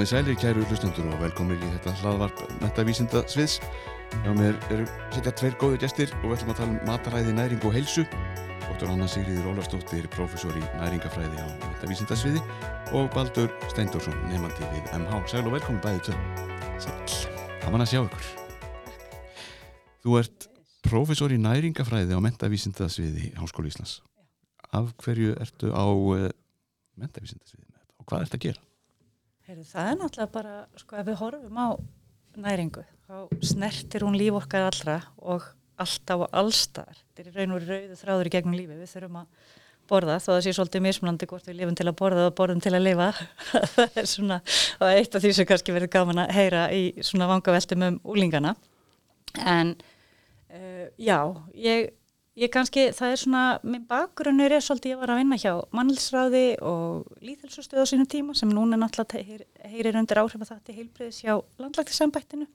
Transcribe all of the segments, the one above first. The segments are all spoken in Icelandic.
Komið sælir kæru hlustundur og velkomið í þetta hlaðvarp metavísinda sviðs. Hjá mér eru setja tveir góði gestir og við ætlum að tala um mataræði, næring og heilsu. Dr. Anna Sigriður Ólafsdóttir, professor í næringafræði á metavísinda sviði og Baldur Steindorsson, nefandi við MH. Sæl og velkomið bæðið tvö. Sæl. Það mann að sjá ykkur. Þú ert professor í næringafræði á metavísinda sviði Háskóli Íslands. Af hverju ertu á uh, metavísinda sviði og hvað ert að gera? Heyrðu, það er náttúrulega bara, sko, ef við horfum á næringu, þá snertir hún líf okkar allra og alltaf og allstar. Þetta er raun og rauðu þráður í gegnum lífi. Við þurfum að borða, þó það sé svolítið mismunandi hvort við lifum til að borða og borðum til að lifa. það er svona, og eitt af því sem kannski verður gaman að heyra í svona vangaveltum um úlingana. En, uh, já, ég Ég kannski, það er svona, minn bakgrunnur er svolítið ég var að vinna hjá mannilsráði og líðhelsustöð á sínum tíma sem núna náttúrulega heyr, heyrir undir áhrif að það til heilbriðis hjá landlæktisambættinu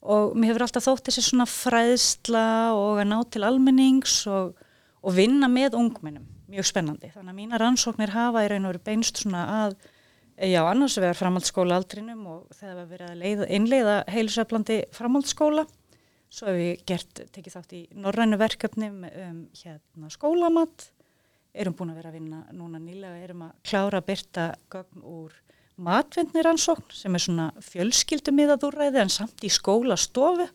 og mér hefur alltaf þótt þessi svona fræðsla og að ná til almennings og, og vinna með ungmennum, mjög spennandi. Þannig að mína rannsóknir hafa í raun og veru beinst svona að, já annars vegar framhaldsskóla aldrinum og þegar við verðum að einleiða heilisöflandi framhaldsskóla Svo hefur við gert, tekið þátt í norrænu verkefni um hérna, skólamatt, erum búin að vera að vinna núna nýlega, erum að klára að byrta gögn úr matvendniransókn sem er svona fjölskyldumiðaðúræði en samt í skólastofu.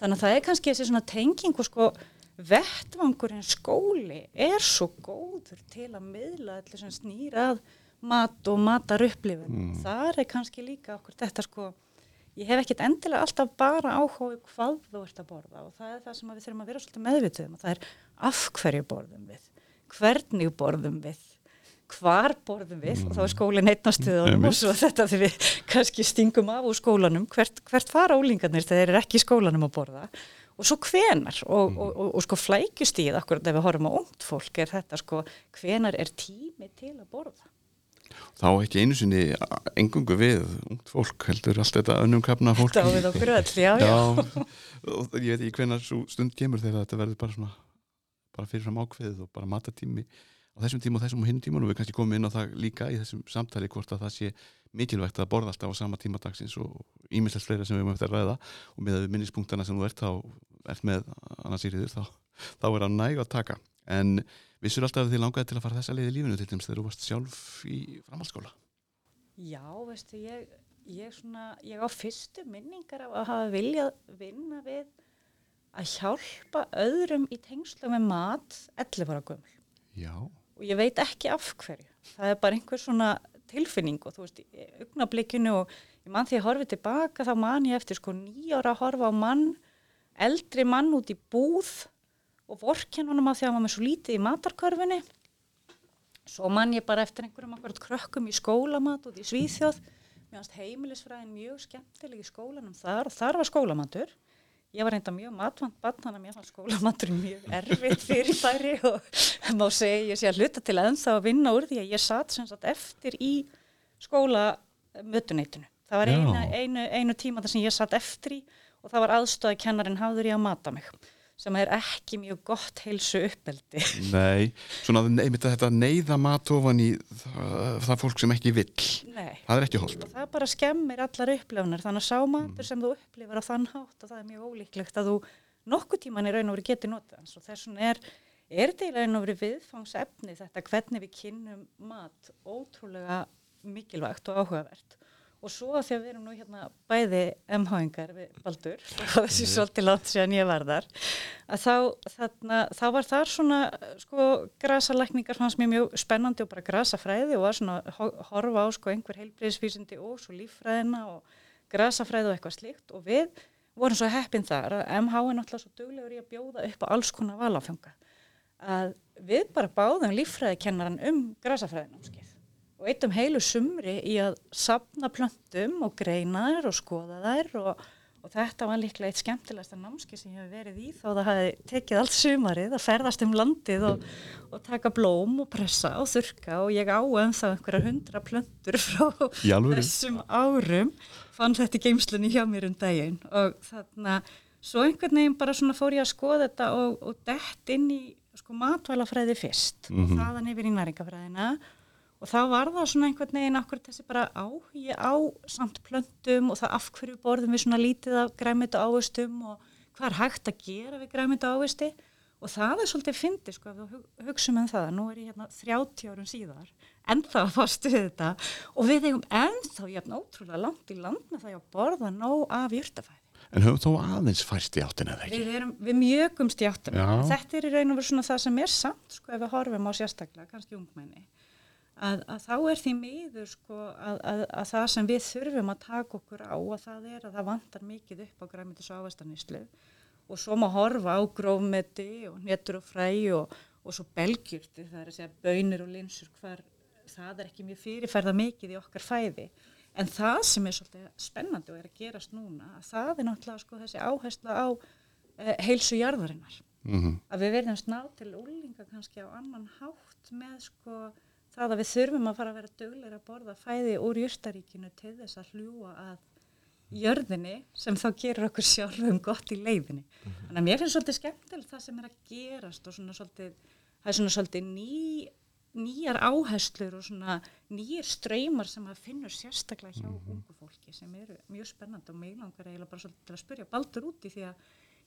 Þannig að það er kannski þessi svona tenging og sko vettvangurinn skóli er svo góður til að miðla allir sem snýrað mat og matar upplifin. Mm. Það er kannski líka okkur þetta sko ég hef ekkert endilega alltaf bara áhuga hvað þú ert að borða og það er það sem við þurfum að vera svolítið meðvitið um og það er af hverju borðum við, hvernig borðum við, hvar borðum við og þá er skólinn einnastöðunum mm. og svo þetta þegar við kannski stingum af úr skólanum, hvert, hvert fara ólingarnir þegar þeir eru ekki í skólanum að borða og svo hvenar og, mm. og, og, og sko flækjustíð, akkurat ef við horfum á ungt fólk er þetta sko hvenar er tími til að borða þá ekki einu sinni engungu við ungt fólk heldur allt þetta önnum kapna fólk. Þá við okkur öll, já, já. já. Ég veit ekki svo stund kemur þegar þetta verður bara svona bara fyrirfram ákveðið og bara matatími á þessum tíma og þessum og hinn tíman og við kannski komum inn á það líka í þessum samtali hvort að það sé mikilvægt að borða alltaf á sama tíma dagsins og ímislegt fleira sem við höfum eftir að ræða. Og með minnispunktana sem þú ert þá ert með annars íriður þá, þá er það næg að taka. En Vissur alltaf að þið langaði til að fara þessa leið í lífinu til dæmis þegar þú varst sjálf í framhaldsskóla? Já, veistu, ég, ég, svona, ég á fyrstu minningar af að hafa viljað vinna við að hjálpa öðrum í tengslu með mat 11 ára gömul. Já. Og ég veit ekki af hverju. Það er bara einhver svona tilfinning og þú veist, í augnablikinu og ég mann því að horfi tilbaka þá man ég eftir sko nýjára að horfa á mann, eldri mann út í búð og vorkennunum af því að hann var með svo lítið í matarkörfunni. Svo mann ég bara eftir einhverjum akkurat krökkum í skólamat og því svíþjóð. Mér fannst heimilisfræðin mjög skemmtileg í skólanum þar og þar var skólamatur. Ég var reynda mjög matvand bann þannig að mér fannst skólamatur mjög erfitt fyrir þæri og má segja ég sé að hluta til að ennþá að vinna úr því að ég satt sem sagt eftir í skólamötuneytinu. Það var einu, einu, einu tíma þar sem ég satt eftir í og það var aðstöða kennarin hafður ég að mata mig sem er ekki mjög gott heilsu uppeldi. Nei, svona einmitt að þetta neyða matofan í það, það fólk sem ekki vill. Nei. Það er ekki holdt. Það bara skemmir allar upplefnir, þannig að sámatur mm. sem þú upplifir á þann hátt og það er mjög ólíklegt að þú nokkuð tíman í raun og veru geti notað. Svo þessum er, er þetta í raun og veru viðfangsefni þetta hvernig við kynnum mat ótrúlega mikilvægt og áhugavert og svo að því að við erum nú hérna bæði MH-ingar við Baldur og þessi svolítið látt séðan ég var þar að þá, þarna, þá var þar svona sko grasalækningar fannst mér mjög spennandi og bara grasafræði og var svona horfa á sko einhver heilbreyðsvísindi og svo líffræðina og grasafræði og eitthvað slíkt. Og við vorum svo heppin þar að MH er náttúrulega svo duglegur í að bjóða upp á alls konar valafjönga að við bara báðum líffræðikennaran um grasafræðinámskið og eitt um heilu sumri í að sapna plöntum og greina þær og skoða þær og, og þetta var líklega eitt skemmtilegsta námski sem ég hef verið í þó það hafi tekið allt sumarið að ferðast um landið og, og taka blóm og pressa og þurka og ég á um það einhverja hundra plöntur frá þessum árum fann þetta í geimslunni hjá mér um daginn og þannig að svo einhvern veginn bara svona fór ég að skoða þetta og, og dett inn í sko matvælafræði fyrst mm -hmm. og þaðan yfir í næringafræðina og þá var það svona einhvern veginn okkur þessi bara áhugi á samt plöntum og það af hverju borðum við svona lítið af græmitu ávistum og hvað er hægt að gera við græmitu ávisti og það er svolítið fyndið sko ef við hugsaum um það, nú er ég hérna 30 árum síðar, ennþá að fástu við þetta og við eigum ennþá jafn ótrúlega langt í land með það að borða nóg af júrtafæði. En höfum þó aðeins færst í áttina eða ekki? Við, erum, við mjögumst í áttina. Þetta er í raun og veru svona það sem er samt sko ef við horfum á sérstaklega, kannski ungmenni. Að, að þá er því miður sko að, að, að það sem við þurfum að taka okkur á og það er að það vantar mikið upp á græmitis og ávastaníslu og svo má horfa á grófmeti og netur og fræ og, og svo belgjurti það er að segja bönir og linsur hvar það er ekki mjög fyrirferða mikið í okkar fæði En það sem er svolítið spennandi og er að gerast núna, það er náttúrulega sko þessi áhersla á eh, heilsu jarðarinnar. Mm -hmm. Að við verðum sná til úlinga kannski á annan hátt með sko það að við þurfum að fara að vera dögleira að borða fæði úr júrtaríkinu til þess að hljúa að jörðinni sem þá gerur okkur sjálfum gott í leiðinni. -hmm. Þannig að mér finnst svolítið skemmtilegt það sem er að gerast og svona svolítið, það er svona svolítið ný nýjar áherslur og svona nýjir ströymar sem að finnur sérstaklega hjá -hmm. ungu fólki sem eru mjög spennandi og mig langar eiginlega bara svolítið til að spyrja baldur úti því að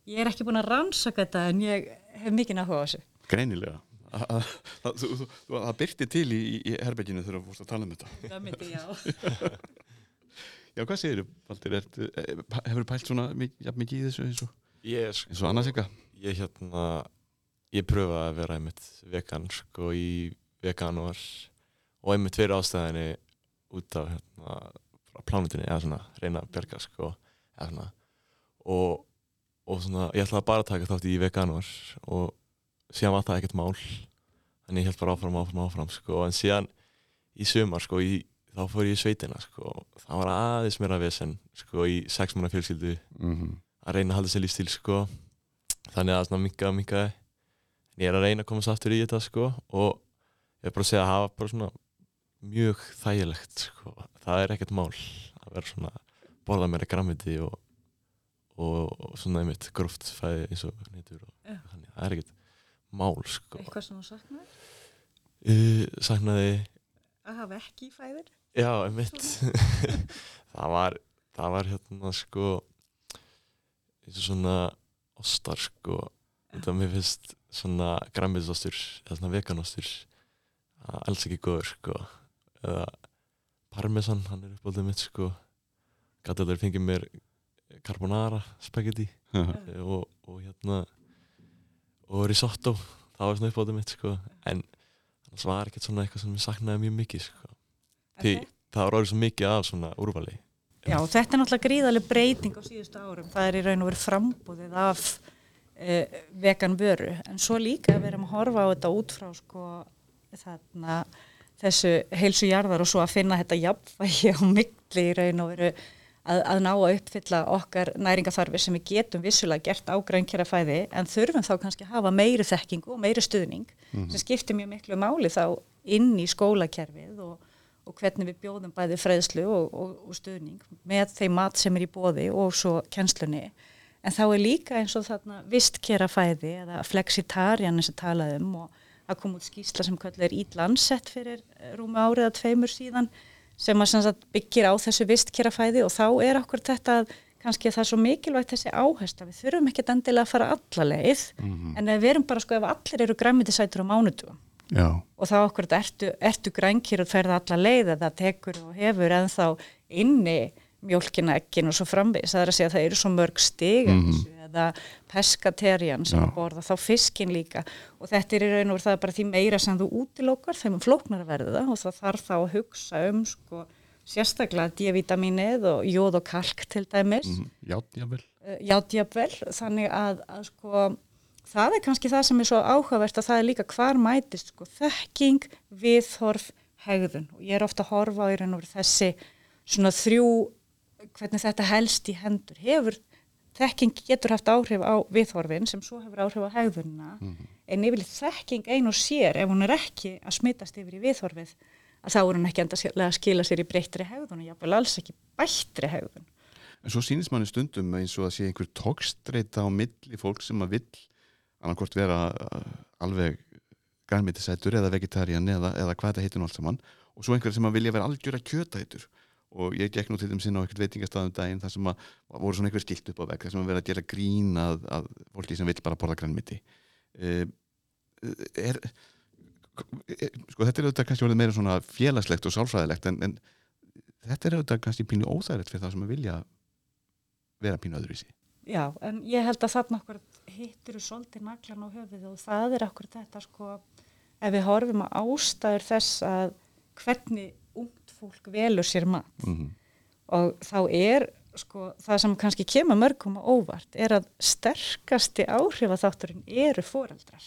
ég er ekki búin að rannsaka þetta en ég hef mikið náhuga á þessu. Greinilega. Það byrti til í, í herberginu þegar þú fórst að tala um þetta. Það myndi, já. já, hvað segir þú, Baldur? Hefur þú pælt svona mikið, mikið í þessu eins og, yes, eins og annars eitthvað? Ég hérna, ég pröfa að vera einmitt vegan sko í veganúar og einmitt fyrir ástæðinni út af hérna, plánutinni eða svona reyna að berga sko, eða svona og, og svona ég ætlaði bara að taka þátt í veganúar og síðan var það ekkert mál þannig ég held bara áfram, áfram, áfram sko en síðan í sumar sko í, þá fór ég í sveitina sko það var aðeins mér að vesen sko í sex manna fjölskyldu mm -hmm. að reyna að halda sér lífstíl sko þannig að svona minga, minga en ég er að reyna að komast aftur í þetta sko og ég er bara að segja að það var bara svona mjög þægilegt sko. það er ekkert mál að vera svona borða meira grammiti og, og, og svona einmitt gróft fæði eins og nýttur og yeah. þannig, það er ekkert mál sko. Eitthvað sem þú saknaði? Uh, saknaði Að hafa ekki fæðir? Já, einmitt það var það var hérna sko eins og svona ostar sko þetta mér finnst svona grammiðsostur eða svona veganostur alls ekki góður sko eða parmesan, hann er uppáldið mitt sko gæti alveg fengið mér carbonara spagetti og, og hérna og risotto, það var svona uppáldið mitt sko. En það var ekkert svona eitthvað sem ég saknaði mjög mikið sko. Því okay. það var orðið svo mikið af svona úrvali. Já, þetta er náttúrulega gríðarlega breyting á síðustu árum, það er í raun og verið frambúðið af eh, vegan vöru. En svo líka við erum að horfa á þetta út frá sko þarna þessu heilsu jarðar og svo að finna þetta jafnvægi á mikli í raun og veru að, að ná að uppfylla okkar næringaþarfi sem við getum vissulega gert á grænkjara fæði en þurfum þá kannski að hafa meiri þekkingu og meiri stuðning mm -hmm. sem skiptir mjög miklu máli þá inn í skólakerfið og, og hvernig við bjóðum bæði freðslu og, og, og stuðning með þeim mat sem er í bóði og svo kjenslunni en þá er líka eins og þarna vistkjara fæði eða flexitarjan eins og talaðum og að koma út skýsla sem kallar Lancet fyrir eh, rúmi árið að tveimur síðan sem að byggir á þessu vistkjærafæði og þá er okkur þetta kannski að það er svo mikilvægt þessi áhersla. Við þurfum ekki endilega að fara alla leið mm -hmm. en við erum bara sko ef allir eru græmitisætur á mánutugum og þá okkur ertu, ertu grænkir og ferða alla leið eða tekur og hefur en þá inni mjölkina ekkin og svo framvegis. Það er að segja að það eru svo mörg stig mm -hmm eða peskaterjan sem að borða, þá fiskin líka. Og þetta er í raun og það er bara því meira sem þú útilókar þeim um flóknar að verða og það þarf þá að hugsa um sko, sérstaklega D-vitaminið og jóð og kalk til dæmis. Mm, Játjafvel uh, Játjafvel, þannig að, að sko það er kannski það sem er svo áhugavert að það er líka hvar mætist sko, þekking, viðhorf, hegðun. Og ég er ofta að horfa á í raun og þessi svona þrjú hvernig þetta helst í hendur. Hefur þekking getur haft áhrif á viðhorfin sem svo hefur áhrif á hegðunna mm -hmm. en yfirlega þekking ein og sér ef hún er ekki að smittast yfir í viðhorfið að þá er hún ekki enda að skila sér í breyttri hegðun og jáfnvel alls ekki bættri hegðun. En svo sínist manni stundum eins og að sé einhver tókstreita á milli fólk sem að vill annarkort vera uh, alveg gænmyndisætur eða vegetarian eða, eða hvað þetta heitir nú allt saman og svo einhverja sem að vilja vera algjör að kjöta eittur og ég gekk nú til þeim sinna á einhvert veitingastafum daginn þar sem að voru svona einhver skilt upp á vegg þar sem að vera að gera grín að, að fólki sem vil bara borða grænmiti uh, er, er sko þetta er auðvitað kannski orðið meira svona félagslegt og sálfræðilegt en, en þetta er auðvitað kannski pínu óþægilegt fyrir það sem að vilja vera pínu öðruvísi. Já, en ég held að þarna okkur hittur svolítið naklan á höfuð og það er okkur þetta sko ef við horfum að ástæður þess að hvernig fólk velur sér mat mm -hmm. og þá er sko það sem kannski kemur mörgum og óvart er að sterkasti áhrifaþátturinn eru foreldrar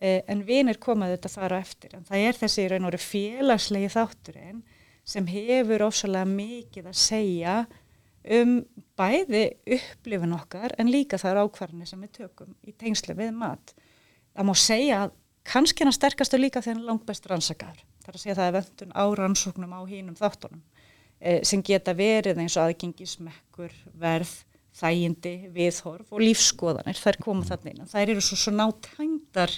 eh, en vinir komaðu þetta þar á eftir en það er þessi raun og félagslegi þátturinn sem hefur ofsalega mikið að segja um bæði upplifin okkar en líka þar ákvarðinni sem við tökum í tengslu við mat. Það má segja að kannski hann sterkastu líka þegar hann langt best rannsakaður. Það er að segja að það er vöndun á rannsóknum á hínum þáttunum eh, sem geta verið eins og aðgengi smekkur, verð, þægindi, viðhorf og lífskoðanir. Það er komað þarna inn. Það eru svo, svo nátændar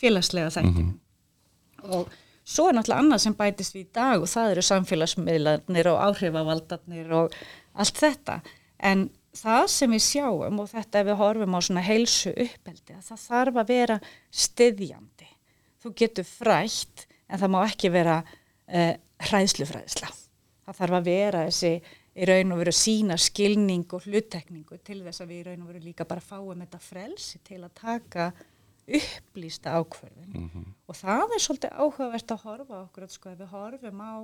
félagslega þættin. Mm -hmm. Og svo er náttúrulega annað sem bætist við í dag og það eru samfélagsmiðlanir og áhrifavaldarnir og allt þetta en það sem við sjáum og þetta ef við horfum á svona heilsu uppeldi það þarf að vera styðjandi þú getur frætt en það má ekki vera uh, hræðslufræðsla. Það þarf að vera þessi í raun og veru sína skilning og hluttekningu til þess að við í raun og veru líka bara fáum þetta frelsi til að taka upplýsta ákverðin mm -hmm. og það er svolítið áhugavert að horfa okkur að sko ef við horfum á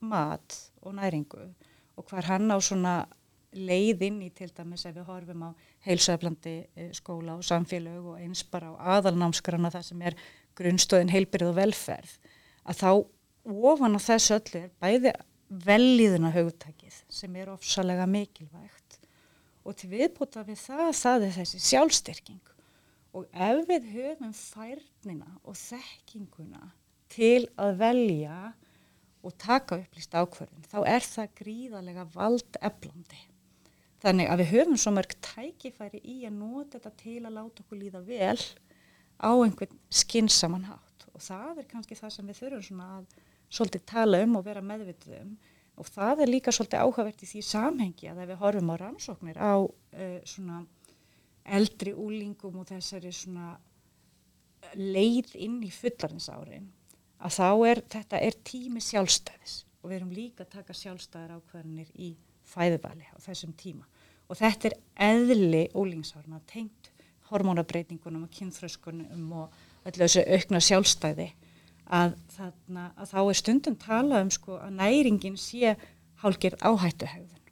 mat og næringu og hvar hann á svona leið inn í til dæmis ef við horfum á heilsöflandi eh, skóla og samfélög og eins bara á aðalnámskrana það sem er grunnstöðin heilbyrð og velferð að þá ofan á þessu öllu er bæði velliðuna hugtækið sem er ofsalega mikilvægt og til viðbúta við það það er þessi sjálfstyrking og ef við höfum færnina og þekkinguna til að velja og taka upplýst ákverðin, þá er það gríðarlega vald eflandi. Þannig að við höfum svo mörg tækifæri í að nota þetta til að láta okkur líða vel á einhvern skinsaman hátt og það er kannski það sem við þurfum svona að svolítið tala um og vera meðvitið um. Og það er líka svolítið áhugavert í því samhengi að ef við horfum á rannsóknir á uh, svona eldri úlingum og þessari svona leið inn í fullarins-árin að þá er þetta er tími sjálfstæðis. Og við erum líka að taka sjálfstæðar ákvarðanir í fæðubali á þessum tíma. Og þetta er eðli ólingsárna tengt hormónabreitingunum og kynþröskunum og öllu þessu aukna sjálfstæði að, þarna, að þá er stundum talað um sko að næringin sé hálgir áhættuhegðun.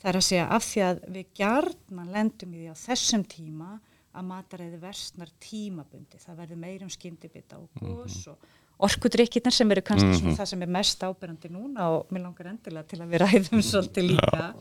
Það er að segja af því að við gjarnan lendum í því á þessum tíma að mataræði versnar tímabundi. Það verður meirum skyndibita og gos -hmm. og orkudrykkirnir sem eru kannski mm -hmm. það sem er mest ábyrgandi núna og mér langar endilega til að við ræðum svolítið líka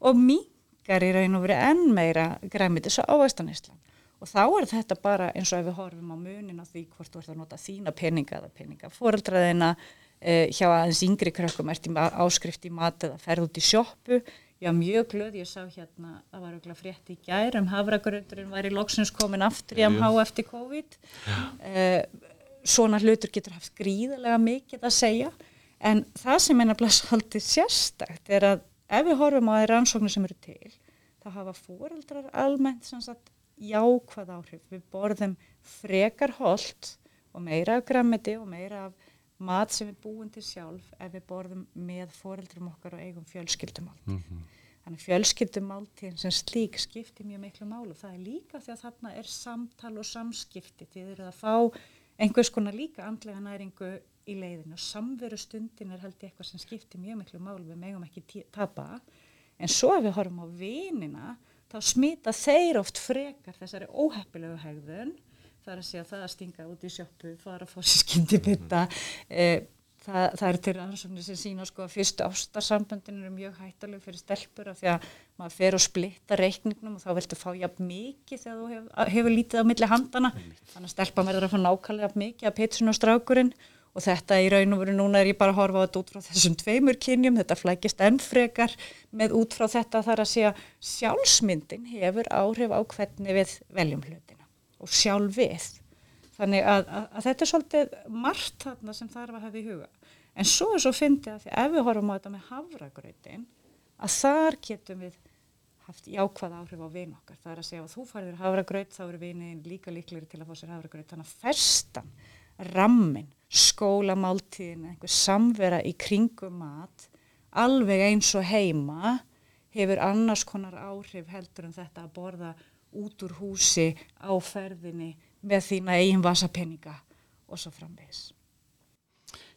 og mingar í raun og verið enn meira græmitis og ávæstanislan og þá er þetta bara eins og ef við horfum á munin á því hvort þú ert að nota þína peninga eða peninga fóreldraðina eh, hjá aðeins yngri krökkum ert í áskrift í mat eða ferð út í sjóppu Já, mjög glöð, ég sá hérna, það var auðvitað frétt í gær um hafragröndurinn var í loksins komin aftur í MH eftir COVID. Uh, svona hlutur getur haft gríðarlega mikið að segja. En það sem er nefnilega svolítið sérstakt er að ef við horfum á það rannsóknir sem eru til þá hafa fóreldrar almennt sagt, jákvæð áhrif. Við borðum frekar hold og meira af grammiti og meira af mat sem við búum til sjálf ef við borðum með fóreldrum okkar og eigum fjölskyldumáltíð mm -hmm. þannig fjölskyldumáltíðin sem slík skiptir mjög miklu málu það er líka því að þarna er samtal og samskipti. Því þið eru að fá einhvers konar líka andlega næringu í leiðinu. Samveru stundin er held ég eitthvað sem skiptir mjög miklu mál við megum ekki tapa. En svo ef við horfum á vinina þá smita þeir oft frekar þessari óheppilegu hegðun það er að segja það að stinga út í sjöppu fara að fá sér skyndibita. Eh, það, það er til rannsóknir sem sína sko að fyrstu ástarsamböndin eru mjög hættalega fyrir stelpur af því að maður fer og splitta reikningnum og þá viltu fá jafn mikið þegar þú hefur, hefur lítið á milli handana þannig að stelpa verður að fá nákvæmlega mikið að pitsun og strákurinn og þetta í raun og veru núna er ég bara að horfa á þetta út frá þessum tveimur kynjum, þetta flækist ennfrekar með út frá þetta þar að segja sjálfsmyndin hefur áhrif á hvernig við veljum hlutina og sjálf við Þannig að, að, að þetta er svolítið margt þarna sem þarf að hafa í huga. en svo er svo fyndið að því ef við horfum á þetta með havragrautin að þar getum við haft jákvæð áhrif á vin okkar. Það er að segja að þú farið þér havragraut þá eru vinin líka líklegri til að fá sér havragraut þannig að festan, rammin skólamáltíðin, einhver samvera í kringum mat alveg eins og heima hefur annars konar áhrif heldur en þetta að borða út úr húsi á ferðinni með þína eigin vasapenninga og svo framvegis.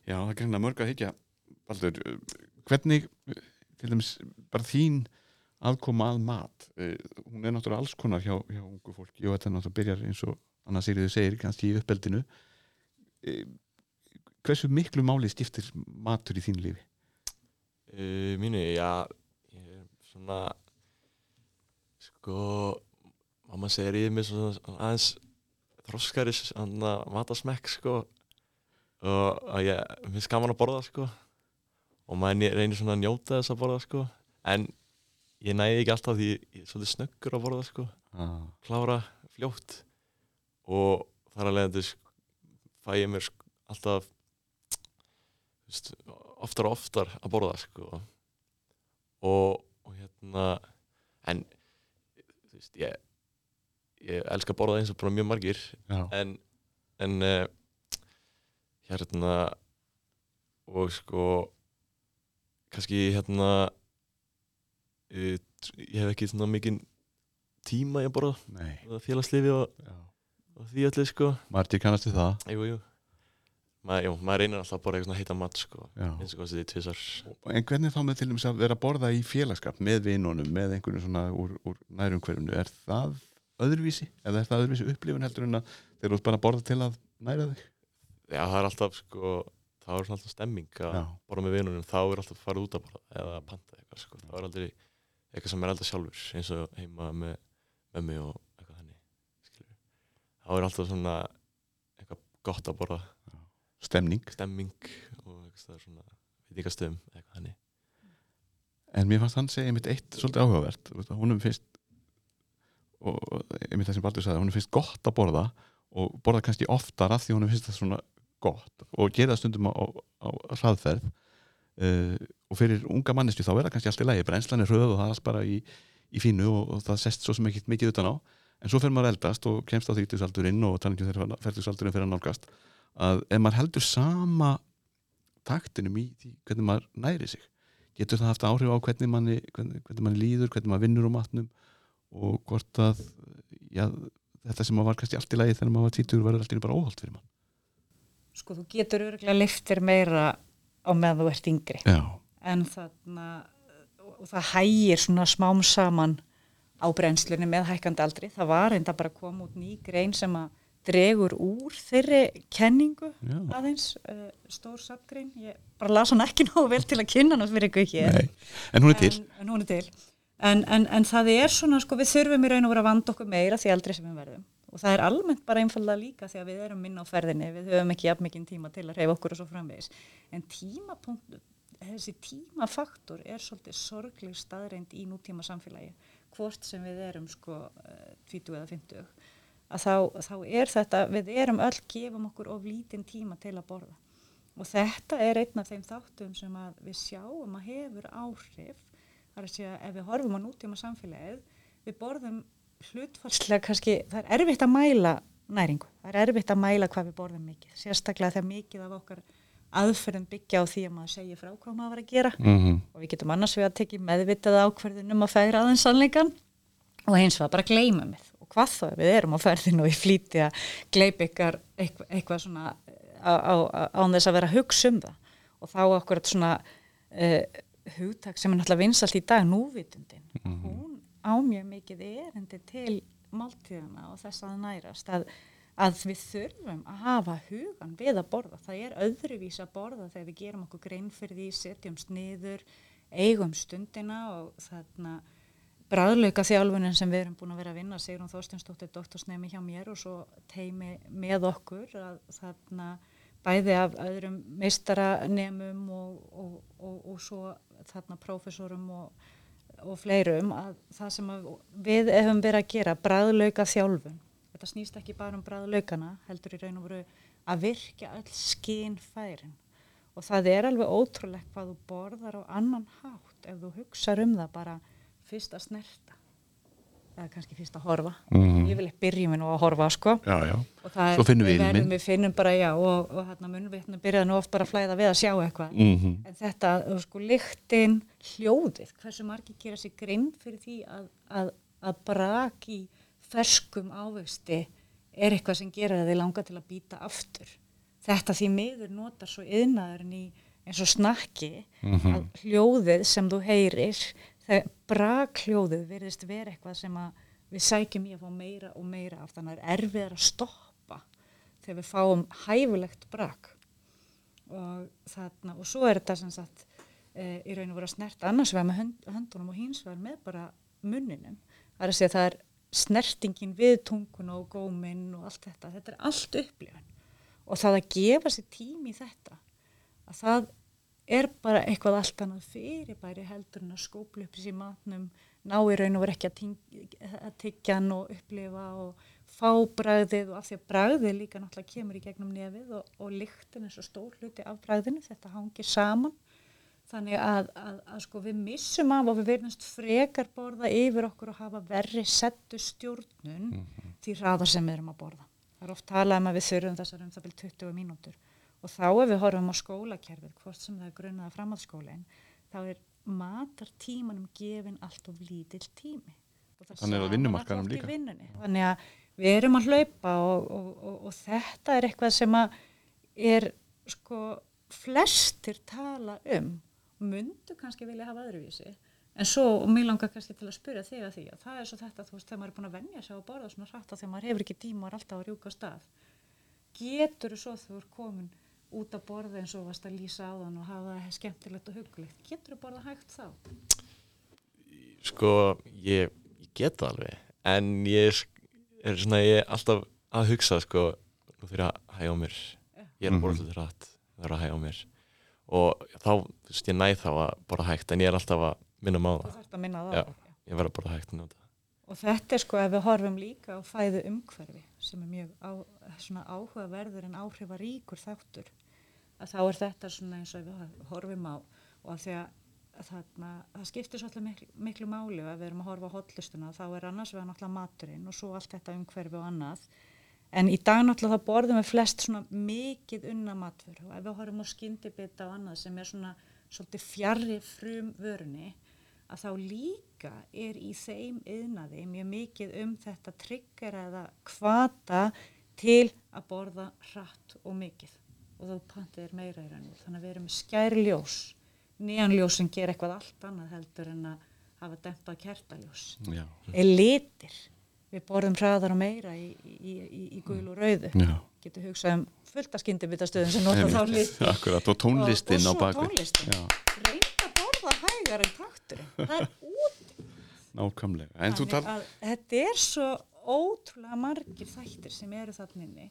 Já, það er greinlega mörg að higgja Baldur, hvernig til dæmis bara þín aðkoma að mat uh, hún er náttúrulega alls konar hjá, hjá ungu fólki og þetta er náttúrulega byrjar eins og Anna Sigriður segir, kannski í uppeldinu uh, hversu miklu máli stiftir matur í þín lífi? Uh, mínu, já ég er svona sko mamma segir er með svona aðeins þroskari svona matasmekk sko og að ég finnst gaman að borða sko og maður reynir svona að njóta þess að borða sko en ég næði ekki alltaf því ég er svolítið snöggur að borða sko Ah. klára fljótt og þar að leiðandi sko, fæ ég mér alltaf oftar og oftar að borða sko. Og, og hérna en þú veist ég ég elska að borða eins og bara mjög margir Já, en en uh, hérna og sko kannski hérna uh, ég hef ekki svona mikinn tíma í að borða. Félagslifi og, og því öllu sko. Marti kannast við það. Jú, jú. Ma, jú, maður reynir alltaf að borða eitthvað heita mat sko. Eins og þetta er tvisar En hvernig þá með til dæmis að vera að borða í félagskap með vinunum, með einhverjum svona úr, úr nærumhverfunu, er það öðruvísi? Eða er það öðruvísi upplifun heldur en að þeir eru bara að borða til að næra þig? já það er alltaf sko þá er svona alltaf stemming að Já. borða með vinunum. Þá er alltaf að fara út að borða eða að panta eitthvað sko. Þá er aldrei eitthvað sem er alltaf sjálfur eins og heima með mömmu og eitthvað þannig þá er alltaf svona eitthvað gott að borða Stemning. stemming og þannig. En mér fannst hann segja einmitt eitt svolítið áhugavert. Honum finnst, og einmitt það sem Baldur sagði, honum finnst gott að borða og borða kannski oftar að því honum finnst það svona gott og gera stundum á, á, á hraðferð. Uh, og fyrir unga manneski þá er það kannski allt í lagi, brennslan er hröð og það er allt bara í, í fínu og, og það sest svo sem ekki mikið utan á. En svo fyrir maður eldast og kemst á þrítusaldurinn og talangjum þegar fertusaldurinn fyrir að nálgast að ef maður heldur sama taktinum í því hvernig maður næri sig getur það haft áhrif á hvernig manni, hvernig, hvernig manni líður, hvernig maður vinnur á matnum og hvort að já, þetta sem maður var kannski allt í lagi þegar maður var títur verður allt í einu bara óholt fyrir mann. Sko þú getur örgulega liftir meira á meðan þú ert yngri. Já, en þarna og það hægir svona smám saman á brennslunni með hækkandi aldri. Það var enda bara að koma út ný grein sem að dregur úr þeirri kenningu já, aðeins, uh, stór sapgrein. Ég bara las hann ekki nógu vel til að kynna hann fyrir ykkur hér. nei, en hún er til En, en hún er til. En, en, en það er svona, sko, við þurfum í raun og vera að vanda okkur meira því aldrei sem við verðum. Og það er almennt bara einfallega líka því að við erum minna á ferðinni, við höfum ekki jafn mikinn tíma til að reyfa okkur og svo framvegis. En tímapunkt, þessi tímafaktor er svolítið sorgleg staðreind í nútíma samfélagi, hvort sem við erum sko 20 eða 50, að þá, þá er þetta, við erum öll gefum okkur of lítinn tíma til að borða. Og þetta er einn af þeim þáttum sem við sjáum að hefur áhrif, það er að segja ef við horfum á nútíma samfélagið, við borðum hlutfarslega kannski, það er erfitt að mæla næringu, það er erfitt að mæla hvað við borðum mikið, sérstaklega þegar mikið af okkar aðferðum byggja á því að maður segja frá hvað maður var að gera. Mm og við getum annars við að tekja meðvitað ákverðunum að færa aðeins sannleikan og var bara að gleyma mér og hvað þá við erum á ferðinu og í flýti að gleypa ykkar eitthvað, eitthvað svona án þess að vera að hugsa um það. Og þá okkur svona uh, hugtak sem er náttúrulega vinsalt í dag, núvitundin. Hún á mjög mikið erindi til máltíðana og þess að nærast að, að við þurfum að hafa hugan við að borða. Það er öðruvís að borða þegar við gerum okkur grein fyrir því, setjumst niður, eigum stundina og þarna bræðlauka þjálfunin sem við erum búin að vera að vinna, Sigrun Þorstinsdóttir doktorsnemi hjá mér og svo teimi með okkur að þarna bæði af öðrum meistaranemum og, og, og, og svo þarna prófessorum og, fleirum að það sem að við hefum verið að gera, bræðlauka þjálfun þetta snýst ekki bara um bræðlaukana heldur í raun og veru að virkja öll skinn færin og það er alveg ótrúlegt hvað þú borðar á annan hátt ef þú hugsaður um það bara fyrst að snerta. Eða kannski fyrst að horfa. Mhm. ég vil ekki byrja mér nú að horfa sko. Já, já. og það er, finnum við verðum- ilminn. við finnum bara já og, og hérna munvitna byrjaði nú oft bara að flæða við að sjá eitthvað. Mm en þetta, sko, lyktin hljóðið, hversu margir gera sér grinn fyrir því að, að, að brak í ferskum ávexti er eitthvað sem gera þið langa til að býta aftur? Þetta því miður notar svo yðnaðurinn í eins og snakki að hljóðið sem þú heyrir þegar brak hljóðið verðist vera eitthvað sem við sækjum í að fá meira og meira af þannig að það er erfiðar að stoppa þegar við fáum hæfulegt brak. Og þarna og svo er þetta sem sagt e, í raun og voru að snerta annars vegar með hönd, höndunum og hins vegar með bara munninum. Það er að segja það er snertingin við tungun og góminn og allt þetta. Þetta er allt upplifun. Og það að gefa sér tími í þetta að það er bara eitthvað allt annað fyrirbæri heldur en að skópla upp sér matnum ná í raun og voru ekki að, tyggja hann og upplifa og fá bragðið og af því að bragðið líka náttúrulega kemur í gegnum nefið og, og lyktin er svo stór hluti af bragðinu, þetta hangir saman. Þannig að, að, að sko við missum af og við verðumst frekar borða yfir okkur og hafa verri settu stjórnun því hraðar sem við erum að borða. Það er oft talað um að við þurfum þessar um það byrjum 20 mínútur og þá ef við horfum á skólakerfið, hvort sem það er grunnaða framhaldsskólinn, þá er matartímanum gefin allt of lítill tími. Og Þannig oft í líka. Þannig að við erum að hlaupa og, og, og, og þetta er eitthvað sem að er sko flestir tala um mundu kannski vilja hafa öðruvísi en svo, og mér langar kannski til að spyrja þig að því að það er svo þetta, þú veist, þegar maður er búin að venja sig að borða svona hratt að þegar maður hefur ekki tíma og er alltaf að rjúka á stað getur þú svo þú er komin út að borða eins og varst að lýsa á þann og hafa það skemmtilegt og hugulegt getur þú borða hægt þá? Sko, ég, ég get það alveg en ég er, svona, ég er alltaf að hugsa sko, nú fyrir að hægja á mér. Ég er að borða hlutur rætt það er að hægja á mér. Og þá, þú veist, ég næð þá að borða hægt en ég er alltaf að minna mig á Þú það. þarfst að minna það Já. á. ég verð að borða hægt nú Og þetta er sko ef við horfum líka á fæðu umhverfi sem er mjög á, áhugaverður en áhrifaríkur þáttur að þá er þetta svona eins og við horfum á og að því að þarna, það skiptir svolítið miklu, miklu máli ef við erum að horfa á hotlustuna þá er annars vegar náttúrulega maturinn og svo allt þetta umhverfi og annað. En í dag náttúrulega þá borðum við flest svona mikið unna matur og ef við horfum á skyndibita og annað sem er svona svolítið fjarrri frum vörunni að þá líka er í þeim yðnaði mjög mikið um þetta tryggjara eða kvata til að borða hratt og mikið. Og þá pantið er meira í rauninu þannig að við erum skærljós neanljós sem ger eitthvað allt annað heldur en að hafa dempað kertaljós. Já. er litir. Við borðum hraðar og meira í, í, í, í gul og rauðu. Já. getur hugsað um fullt af skyndibitastöðum sem nota þá liti Akkurat, og tónlistin og, á og svo bakvið. tónlistin Já, reynda að borða hægar en takturinn. Það er út. Nákvæmlega. Tal... þetta er svo ótrúlega margir þættir sem eru þannig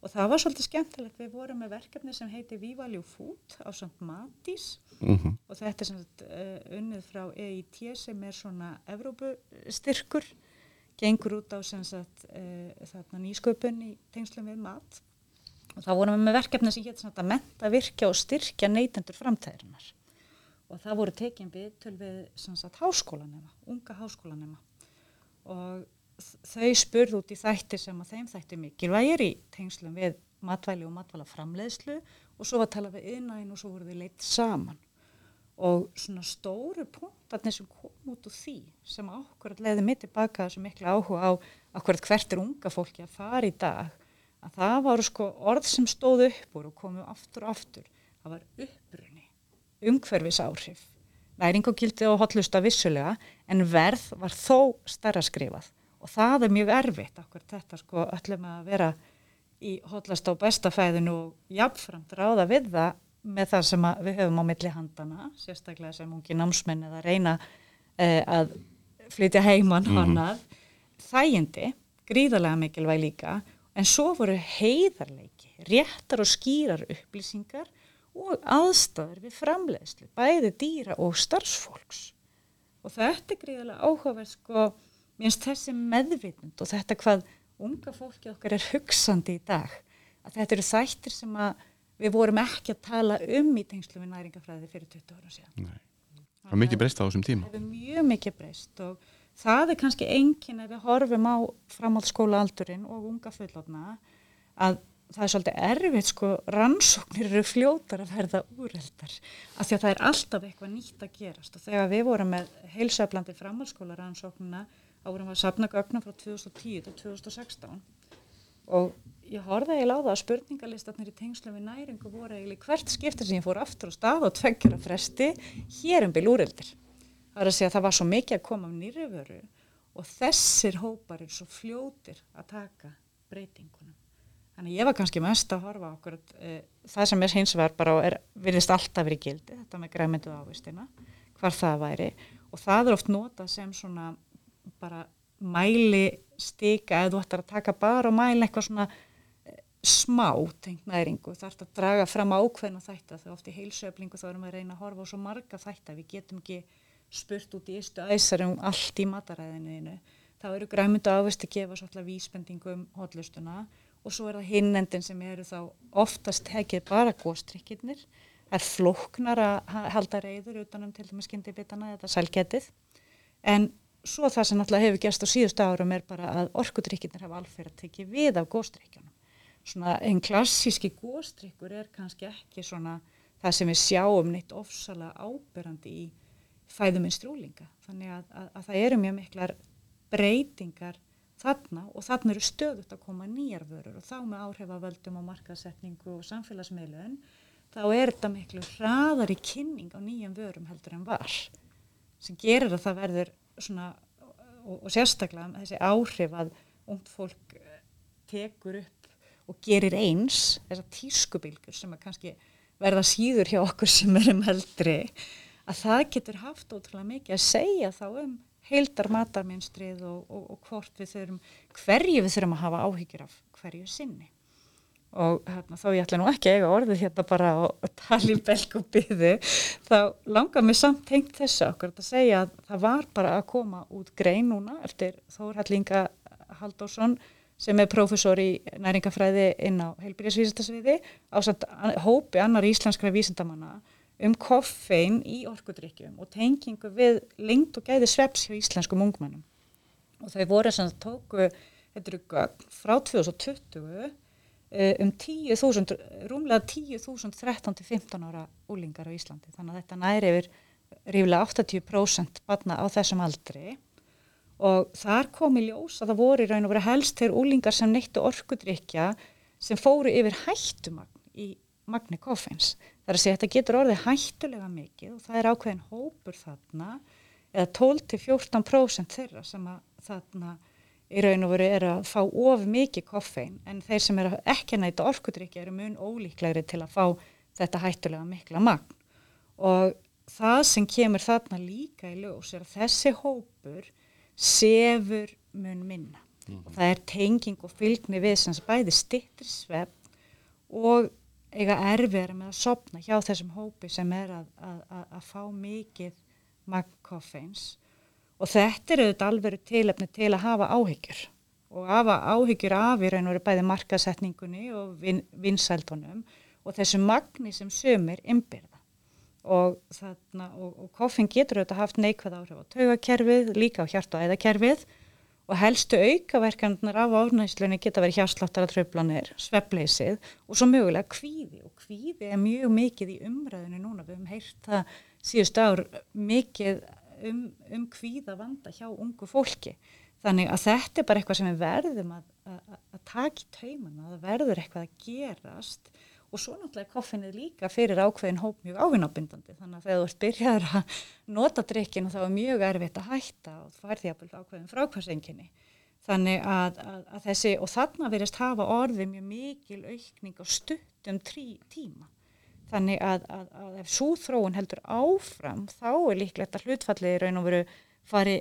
og það var svolítið skemmtilegt. Við vorum með verkefni sem heiti Vivaljú Food á samt Matís. Mm og þetta er sagt, uh, unnið frá EIT sem er svona Evrópustyrkur. Gengur út á sagt, uh, þarna nýsköpun í tengslum við mat. Og þá vorum við með verkefni sem hétt að menta, virkja og styrkja neytendur framtæðirinnar og það voru tekin viðtöl við sem sagt háskólanema, unga háskólanema. Og þau spurðu út í þættir sem að þeim þætti mikilvægir í tengslum við matvæli og matvæla framleiðslu og svo var að tala við yðnaðin og svo voru þau leitt saman. Og svona stóru punktarnir sem kom út úr því sem okkur leiði mitt tilbaka þessu miklu áhuga á okkur hvert er unga fólki að fara í dag að það voru sko orð sem stóðu upp úr og komu aftur og aftur. Það var upprunni umhverfis áhrif næring og hotlusta vissulega en verð var þó starra skrifað. Og það er mjög erfitt okkur þetta sko öllum að vera í hotlasta og besta fæðinu og jafnframt ráða við það með það sem við höfum á milli handana sérstaklega sem ungi námsmenn eða reyna eh, að flytja heimann mm -hmm. þægindi, gríðarlega mikilvæg líka en svo voru heiðarleiki réttar og skýrar upplýsingar og aðstæður við framleiðslu, bæði dýra og starfsfólks. Og þetta er gríðarlega áhugaverð sko, minnst þessi meðvitund og þetta hvað unga fólki okkar er hugsandi í dag. Að þetta eru þættir sem við vorum ekki að tala um í tengslu við næringafræði fyrir 20 ára síðan. Nei. Það var mikið breyst á þessum tíma. Það hefur mjög mikið breyst og það er kannski enginn ef við horfum á framhaldsskóla aldurinn og unga fullotna að það er svolítið erfitt sko rannsóknir eru fljótar að verða úreldar af því að það er alltaf eitthvað nýtt að gerast. Og þegar við vorum með heilsöflandi framhaldsskóla rannsóknina árum að sapna gögna frá 2010 til 2016 og ég horfði eiginlega á það að spurningalistarnir í tengslu við næringu voru eiginlega hvert skiptir sem ég fór aftur á stað og tveggjur að fresti hér um byrj úreldir. Það er að segja að það var svo mikið að koma af nýri vöru og þessir hópar er svo fljótir að taka breytingunum Þannig ég var kannski mest að horfa okkur uh, það sem er hins vegar bara er, virðist alltaf verið gildi, þetta með græmyndu ávistina, hvar það væri. Og það er oft nota sem svona bara mæli stika eða þú ættir að taka bara og mæli eitthvað svona uh, smá tengt næringu, það ert að draga fram ákveðna þætti þegar oft í heilsöflingu þá erum við að reyna að horfa á svo marga þætti við getum ekki spurt út í eistu æsar um allt í mataræðinu. Þá eru græmyndu ávist að gefa svolítið vísbendingum um hotlustuna og svo er það hinnendin sem eru þá oftast hekið bara góðstrykkirnir er flóknar að halda reyður utanum til dæmis skyndibitana eða sælgetið. En svo það sem alltaf hefur gerst á síðustu árum er bara að orkudrykkirnir hafa alfer að tekja við af góðstrykkjunum svona einn klassíski góðstrykkur er kannski ekki svona það sem við sjáum neitt ofsalega áberandi í fæðuminstrúlinga þannig að, að, að það eru mjög miklar breytingar þarna og þarna eru stöðut að koma nýjar vörur og þá með áhrifavöldum og markasetningu og samfélagsmeilun þá er þetta miklu hraðar í kynning á nýjum vörum heldur en var sem gerir að það verður svona og, og sérstaklega þessi áhrif að ungt fólk eh, tekur upp og gerir eins þessar tískubilgur sem að kannski verða síður hjá okkur sem erum heldri að það getur haft ótrúlega mikið að segja þá um heildar matarminstrið og, og, og hvort við þurfum, hverju við þurfum að hafa áhyggjur af hverju sinni. Og hérna, þá ég ætla nú ekki að eiga orðið hérna bara og tala í belg og byði, þá langar mér samt tengt þessu okkur að segja að það var bara að koma út grein núna eftir Þór Hallinga Haldósson sem er profesor í næringafræði inn á heilbyrjasvísindasviði á hópi annar íslenskra vísindamanna um koffein í orkudrykkjum og tengingu við lengt og gæði sveps hjá íslenskum ungmennum. Og þau voru sem það tóku, þetta eru frá 2020 eh, um 10.000, rúmlega 10.000 13-15 ára úlingar á Íslandi. Þannig að þetta næri yfir rífilega 80% barna á þessum aldri og þar kom í ljós að það voru í raun og verið helst þegar úlingar sem neittu orkudrykja sem fóru yfir hættumagn í magni koffeins. Það er að segja að þetta getur orðið hættulega mikið og það er ákveðin hópur þarna eða 12-14% þeirra sem að þarna í raun og veru er að fá of mikið koffein en þeir sem er ekki næta orkudrykja eru mun ólíklegri til að fá þetta hættulega mikla magn og það sem kemur þarna líka í ljós er að þessi hópur sefur mun minna mm -hmm. og það er tenging og fylgni við sem bæði stittir svepp og eiga erfiðar með að sopna hjá þessum hópi sem er að, að, að, að fá mikið magn koffeins. Og þetta er auðvitað alveg tilöfni til að hafa áhyggjur. Og hafa áhyggjur af í raun og veru bæði markasetningunni og vin, vinsældunum og þessu magni sem sömur ymbirða og, og, og koffin getur auðvitað haft neikvæð áhrif á taugakerfið, líka á hjart- og æðakerfið og helstu aukaverkandunar af ánægslunni geta verið hjásláttar að tröflanir, svepleysið og svo mögulega kvíði. Og kvíði er mjög mikið í umræðinu núna, við hefum heyrt það síðust ár mikið um, um kvíða vanda hjá ungu fólki. Þannig að þetta er bara eitthvað sem við verðum að, að, að taka í taumana, að það verður eitthvað að gerast og svo náttúrulega koffinnið líka fyrir ákveðin hóp mjög ávinnabindandi. Þannig að þegar þú ert byrjaður að nota drikkinu þá er mjög erfitt að hætta og því að ákveðin frákvæmsenginni þannig að, að, að þessi og þarna verist hafa orði mjög mikil aukning á stuttum trí, tíma. Þannig að, að ef svo þróun heldur áfram þá er líklegt að hlutfallið í raun og veru fari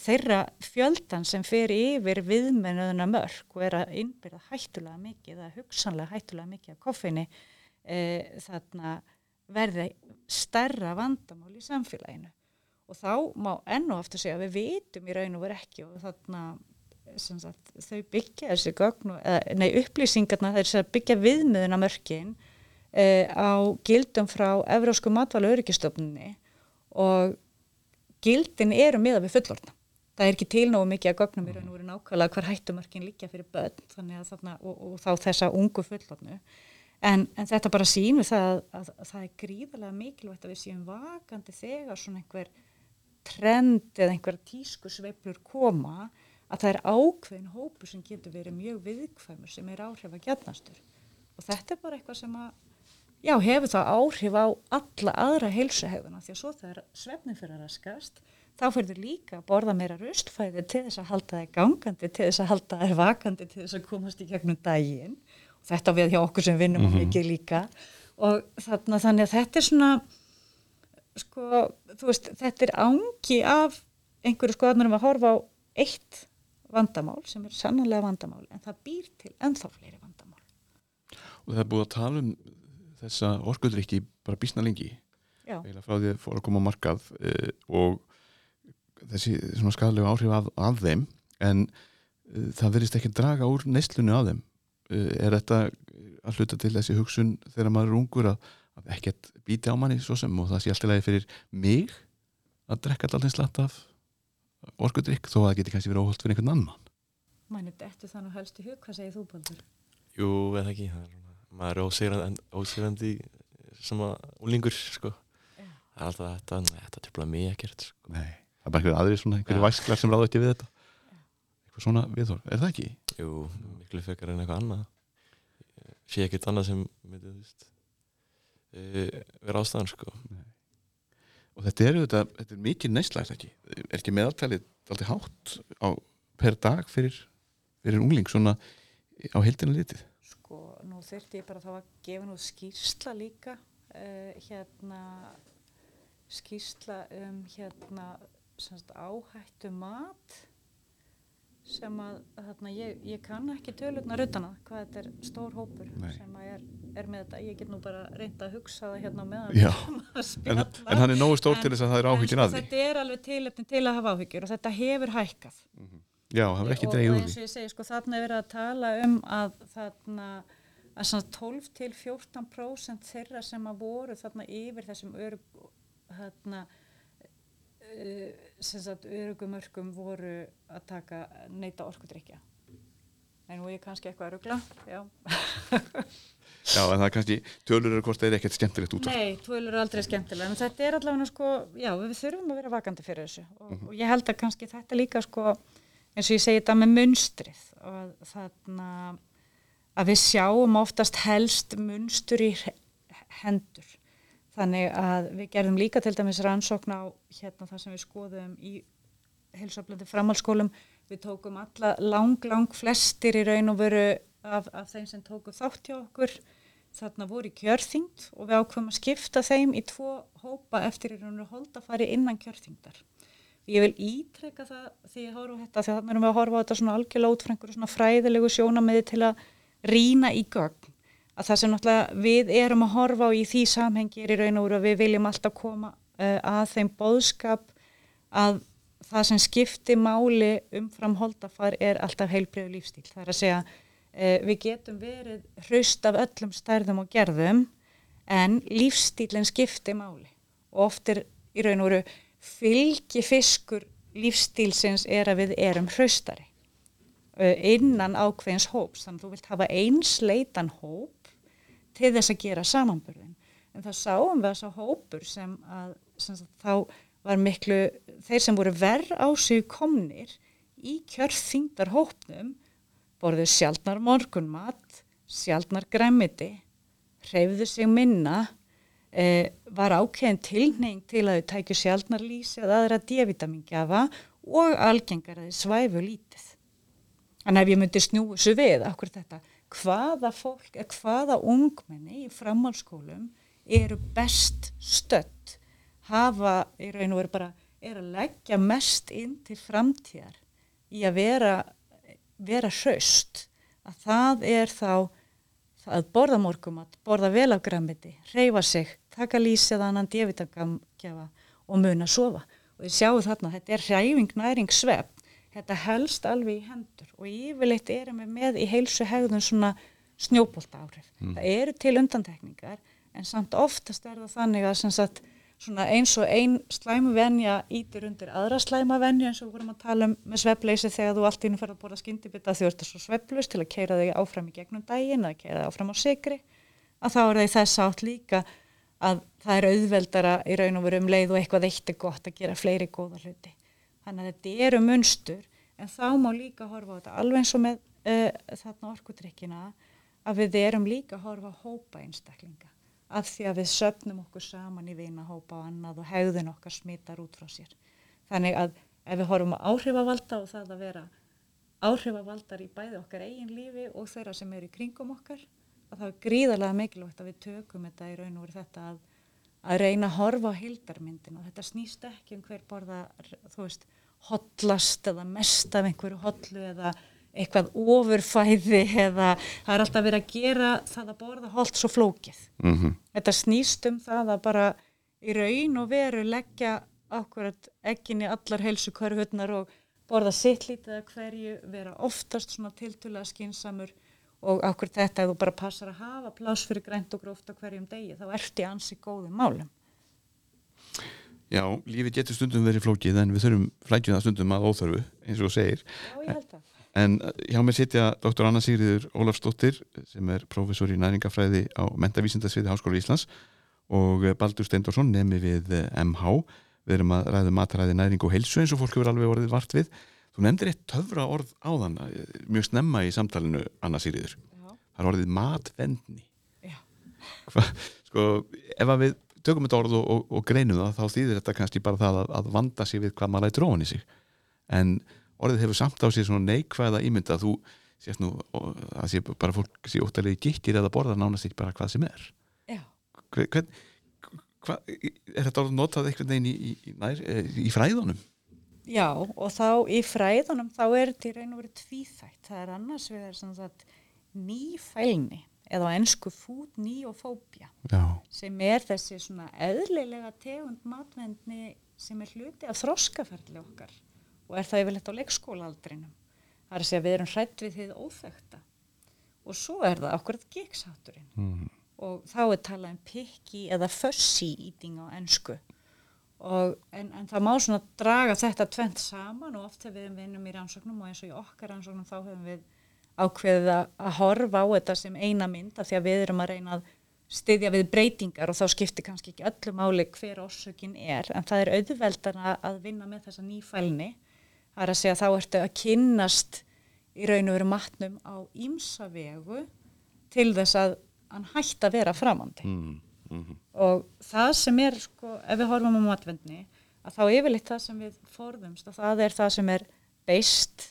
þeirra fjöldan sem fer yfir viðmennuðuna mörg og er að innbyrða hættulega mikið eða hugsanlega hættulega mikið af koffini e, þarna verði stærra vandamál í samfélaginu. Og þá má ennu aftur segja að við vitum í raun og veru ekki og þarna sagt, þau byggja þessi gögn, eða, nei upplýsingarna þess að byggja viðmiðuna mörgin uh, á gildum frá Evrósku matvæla öryggistofnunni og gildin eru miða við fullorðna. Það er ekki til nógu mikið að gögnum í raun og veru nákvæmlega hver hættumörkin líka fyrir börn þarna og, og þá þessa ungu fullorðnu. En, en þetta bara sínur það að, að, að það er gríðarlega mikilvægt að við séum vakandi þegar svona einhver trend eða einhver tísku sveiflur koma að það er ákveðin hópu sem getur verið mjög viðkvæmur sem er áhrif að gætnastur. Og þetta er bara eitthvað sem að, já, hefur það áhrif á alla aðra heilsuhegðuna því að svo það er svefnin fyrir að raskast þá fyrir líka að borða meira rustfæði til þess að halda þær gangandi, til þess að halda þær vakandi, til þess að komast í gegnum daginn. Og þetta við hjá okkur sem vinnum mm -hmm. mikið líka. Og þarna, þannig að þetta er svona sko, þú veist, þetta er ángi af einhverju skoðanum að horfa á eitt vandamál sem er sannlega vandamál en það býr til ennþá fleiri vandamál. Og það er búið að tala um þessa orkuðriki bara bísna lengi. Eða frá því að fóra að koma á markað uh, og þessi svona skadlega áhrif af, af þeim en uh, það verðist ekki draga úr neistlunni af þeim. Uh, er þetta að hluta til þessi hugsun þegar maður er ungur að, að ekkert bíti á manni svo sem og það sé alltaf leiði fyrir mig að drekka alltaf slatt af orkudrykk þó að það geti kannski verið óholt fyrir einhvern annan? Mænir þetta þannig helst í hug, hvað segir þú Baldur? Jú, eða ekki? Er, maður er ósýrandi sem að úlingur sko. það er alltaf þetta, þetta trefla mig ekkert sko. Nei það er bara einhverju aðri svona, einhverju væsklar sem ráða ekki við þetta eitthvað svona viðhór, er það ekki? Jú, miklu fekar en eitthvað annað sé ekkert annað sem myndi, þú veist e, vera ástæðan sko Nei. og þetta er, þetta, þetta er mikið neistlægt ekki er ekki meðaltalið alltaf hátt á, per dag fyrir, fyrir ungling svona á heildina litið þurfti ég bara þá að gefa nú skýrsla líka uh, hérna skýrsla um hérna áhættu mat sem að þarna, ég, ég kann ekki tölurnar utan að hvað þetta er stór hópur Nei. sem að er, er með þetta. Ég get nú bara reynda að hugsa það hérna meðan en, en hann er nógu stór til þess að það er áhyggjur að því. þetta er alveg tilöfni til að hafa áhyggjur og þetta hefur hækkað. Mm -hmm. já, og eins og ég segi, sko, þarna er verið að tala um að þarna að 12 til 14% þeirra sem að voru þarna yfir þessum örug þarna Eh, örugumörkum voru að taka neyta orkudrykja en nú er ég kannski eitthvað að ruggla já. Já, en það er kannski, tölur eru hvort það er ekkert skemmtilegt út Nei, tölur eru aldrei skemmtilega en þetta er allavega sko, já, við þurfum að vera vakandi fyrir þessu. Og, mm -hmm. og ég held að kannski þetta líka sko, eins og ég segi þetta með munstrið og þarna að við sjáum oftast helst munstur í hendur Þannig að við gerðum líka til dæmis rannsókn á hérna það sem við skoðum í heilsaflöndi framhalskólum. Við tókum alla lang, lang flestir í raun og veru af, af þeim sem tóku þátt hjá okkur. Þarna voru kjörþyngd og við ákveðum að skipta þeim í tvo hópa eftir í raun og holdafari innan kjörþyngdar. Ég vil ítreka það því ég horfa þetta, því að þannig erum við að horfa á þetta svona frá einhverju svona fræðilegu sjónamiði til að rína í gögn. Að það sem náttúrulega við erum að horfa á í því samhengi er í raun og úr að við viljum alltaf koma uh, að þeim bóðskap að það sem skipti máli umfram holdafar er alltaf heilbriðu lífstíl. Það er að segja uh, við getum verið hraust af öllum stærðum og gerðum en lífstílinn skipti máli. Og oft er í raun og úr fylgi fiskur lífstílsins er að við erum hraustari innan ákveðins hóps. Þannig að þú vilt hafa einsleitan hóp til þess að gera samanbörðin. En það sáum við þess að hópur sem að sem þá var miklu, þeir sem voru verð á sig komnir í kjörþingdar hópnum borðið sjálfnar morgunmat, sjálfnar græmiti, hreyfðu sig minna, eh, var ákveðin tilning til að þau tækju sjálfnar lísi eða aðra D-vitamingafa og algengar að þau svæfu lítið. Þannig ef ég myndi snjú þessu við, okkur þetta, hvaða fólk, hvaða ungmenni í framhalskólum eru best stött hafa í raun og veru bara er að leggja mest inn til framtíðar í að vera vera hraust. Að það er þá að borða morgum að borða vel af græmiti reyfa sig, taka lísið annan djevitangjafa og muna að sofa. Og þið sjáu þarna, þetta er hræfing næring svepp þetta helst alveg í hendur og yfirleitt erum við með í heilsu hegðun svona snjóbolta áhrif. Það eru til undantekningar en samt oftast er það þannig að sagt, eins og ein slæmu venja ítir undir aðra slæma venja eins og við vorum að tala um með svefleysi þegar þú allt ínum fyrir að borða skyndibita því þú ert svo sveflust til að keira þig áfram í gegnum daginn eða keira þig áfram á sigri að þá er það í þess átt líka að það er auðveldara í raun og veru um leið og eitthvað eitt er gott að gera fleiri góða hluti. Þannig að þetta eru munstur en þá má líka horfa á þetta alveg eins og með uh, þarna orkutrykkina að við erum líka að horfa á hópa einstaklinga af því að við söfnum okkur saman í vina hópa og annað og hegðun okkar smittar út frá sér. Þannig að ef við horfum á áhrifavalda og það að vera áhrifavaldar í bæði okkar eigin lífi og þeirra sem eru í kringum okkar að það er gríðarlega mikilvægt að við tökum þetta í raun og veru þetta að, að reyna að horfa á hildarmyndin og þetta snýst ekki um hver borða þú veist, hotlast eða mest af einhverju hotlu eða eitthvað ofurfæði eða það er alltaf verið að gera það að borða holt svo flókið. Mm -hmm. Þetta snýst um það að bara í raun og veru leggja akkurat ekkinni allar heilsu körfurnar og borða sitt lítið að hverju, vera oftast svona tiltulega skinsamur og akkur þetta ef þú bara passar að hafa pláss fyrir grænt og gróft á hverjum degi þá ert í ansi góðum málum. Já, lífið getur stundum verið flókið en við þurfum flækjum það stundum að óþörfu eins og segir. Já, ég. En uh, hjá mér sitja dr. Anna Sigriður Ólafsdóttir sem er prófessor í næringafræði á mentavísindasviði Háskóla Íslands og uh, Baldur Steindorsson nemi við MH. Við erum að ræða mataræði næring og heilsu eins og fólk hefur alveg orðið vart við. Þú nefndir eitt töfra orð áðan mjög snemma í samtalenu Anna Sigriður. Já. Það er orðið matvendni. Hva, sko, ef að við tökum þetta orð og, og, og greinum það þá þýðir þetta kannski bara það að, að vanda sig við hvað maður lætur ofan í sig. En orðið hefur samt á sig svona neikvæða ímynda þú sést nú að sé bara fólk sé óttalegi gittir eða borða nánast ekki bara hvað sem er hvern, hva, er þetta orðið notað einhvern veginn í, í, í, nær, í fræðunum? Já, og þá í fræðunum þá er þetta í raun og verið tvíþætt. Það er annars við erum svona að nýfælni eða ennsku fút nýofóbia sem er þessi svona eðlilega tegund matvendni sem er hluti af þroskaferðli okkar og er það yfirleitt á leikskólaaldrinum. Það er að segja að við erum hrætt við því óþekta og svo er það okkur gikshátturinn mm. og þá er talað um picky eða fussy eating á ennsku og en, en það má svona draga þetta tvent saman og oft hefur við vinnum í rannsóknum og eins og í okkar rannsóknum þá hefum við ákveðið að, horfa á þetta sem eina mynd af því að við erum að reyna að styðja við breytingar og þá skiptir kannski ekki öllu máli hver orsökin er. En það er auðveldar að vinna með þessa nýfælni. Það er að segja þá ertu að kynnast í raun og veru matnum á ímsa vegu til þess að hann hætti að vera framandi. Mm. Mm og það sem er sko, ef við horfum á matvendni að þá yfirleitt það sem við forðumst og það er það sem er beist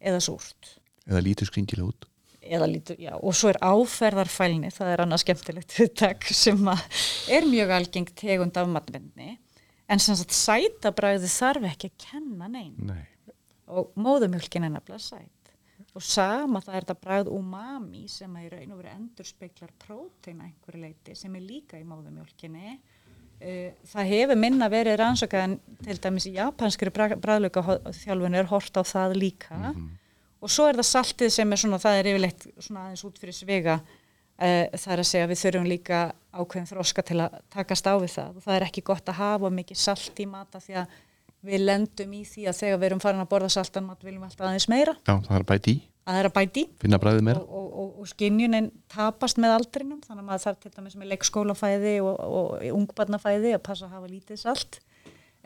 eða súrt. Eða lítur skringilega út. Eða lítur, já, og svo er áferðarfælni það er annað skemmtilegt hugtak sem er mjög algeng tegund af matvendni en sem sagt sætabræði þarf ekki að kenna neinn Nei. og móðumjölkin er nefnilega sæt og sama það er þetta bræð umami sem að í raun og veru endur speiklar prótein að einhverju leiti sem er líka í móðumjölkinni uh, það hefur minna verið rannsakað en til dæmis í japanskri bræðluga þjálfun er hort á það líka. Og svo er það saltið sem er svona það er yfirleitt svona aðeins út fyrir svega. Uh, það er að segja við þurfum líka ákveðin þróska til að takast á við það. Og það er ekki gott að hafa mikið salt í mata því að við lendum í því að þegar við erum farin að borða saltan mat viljum við alltaf aðeins meira. Já, það er að bæti í, að að bæti í. Finna bræðið meira. Og, og, og, og skinjunin tapast með aldrinum þannig að maður þarf til dæmis með leikskólafæði og, og ungbarnafæði að passa að hafa lítið salt.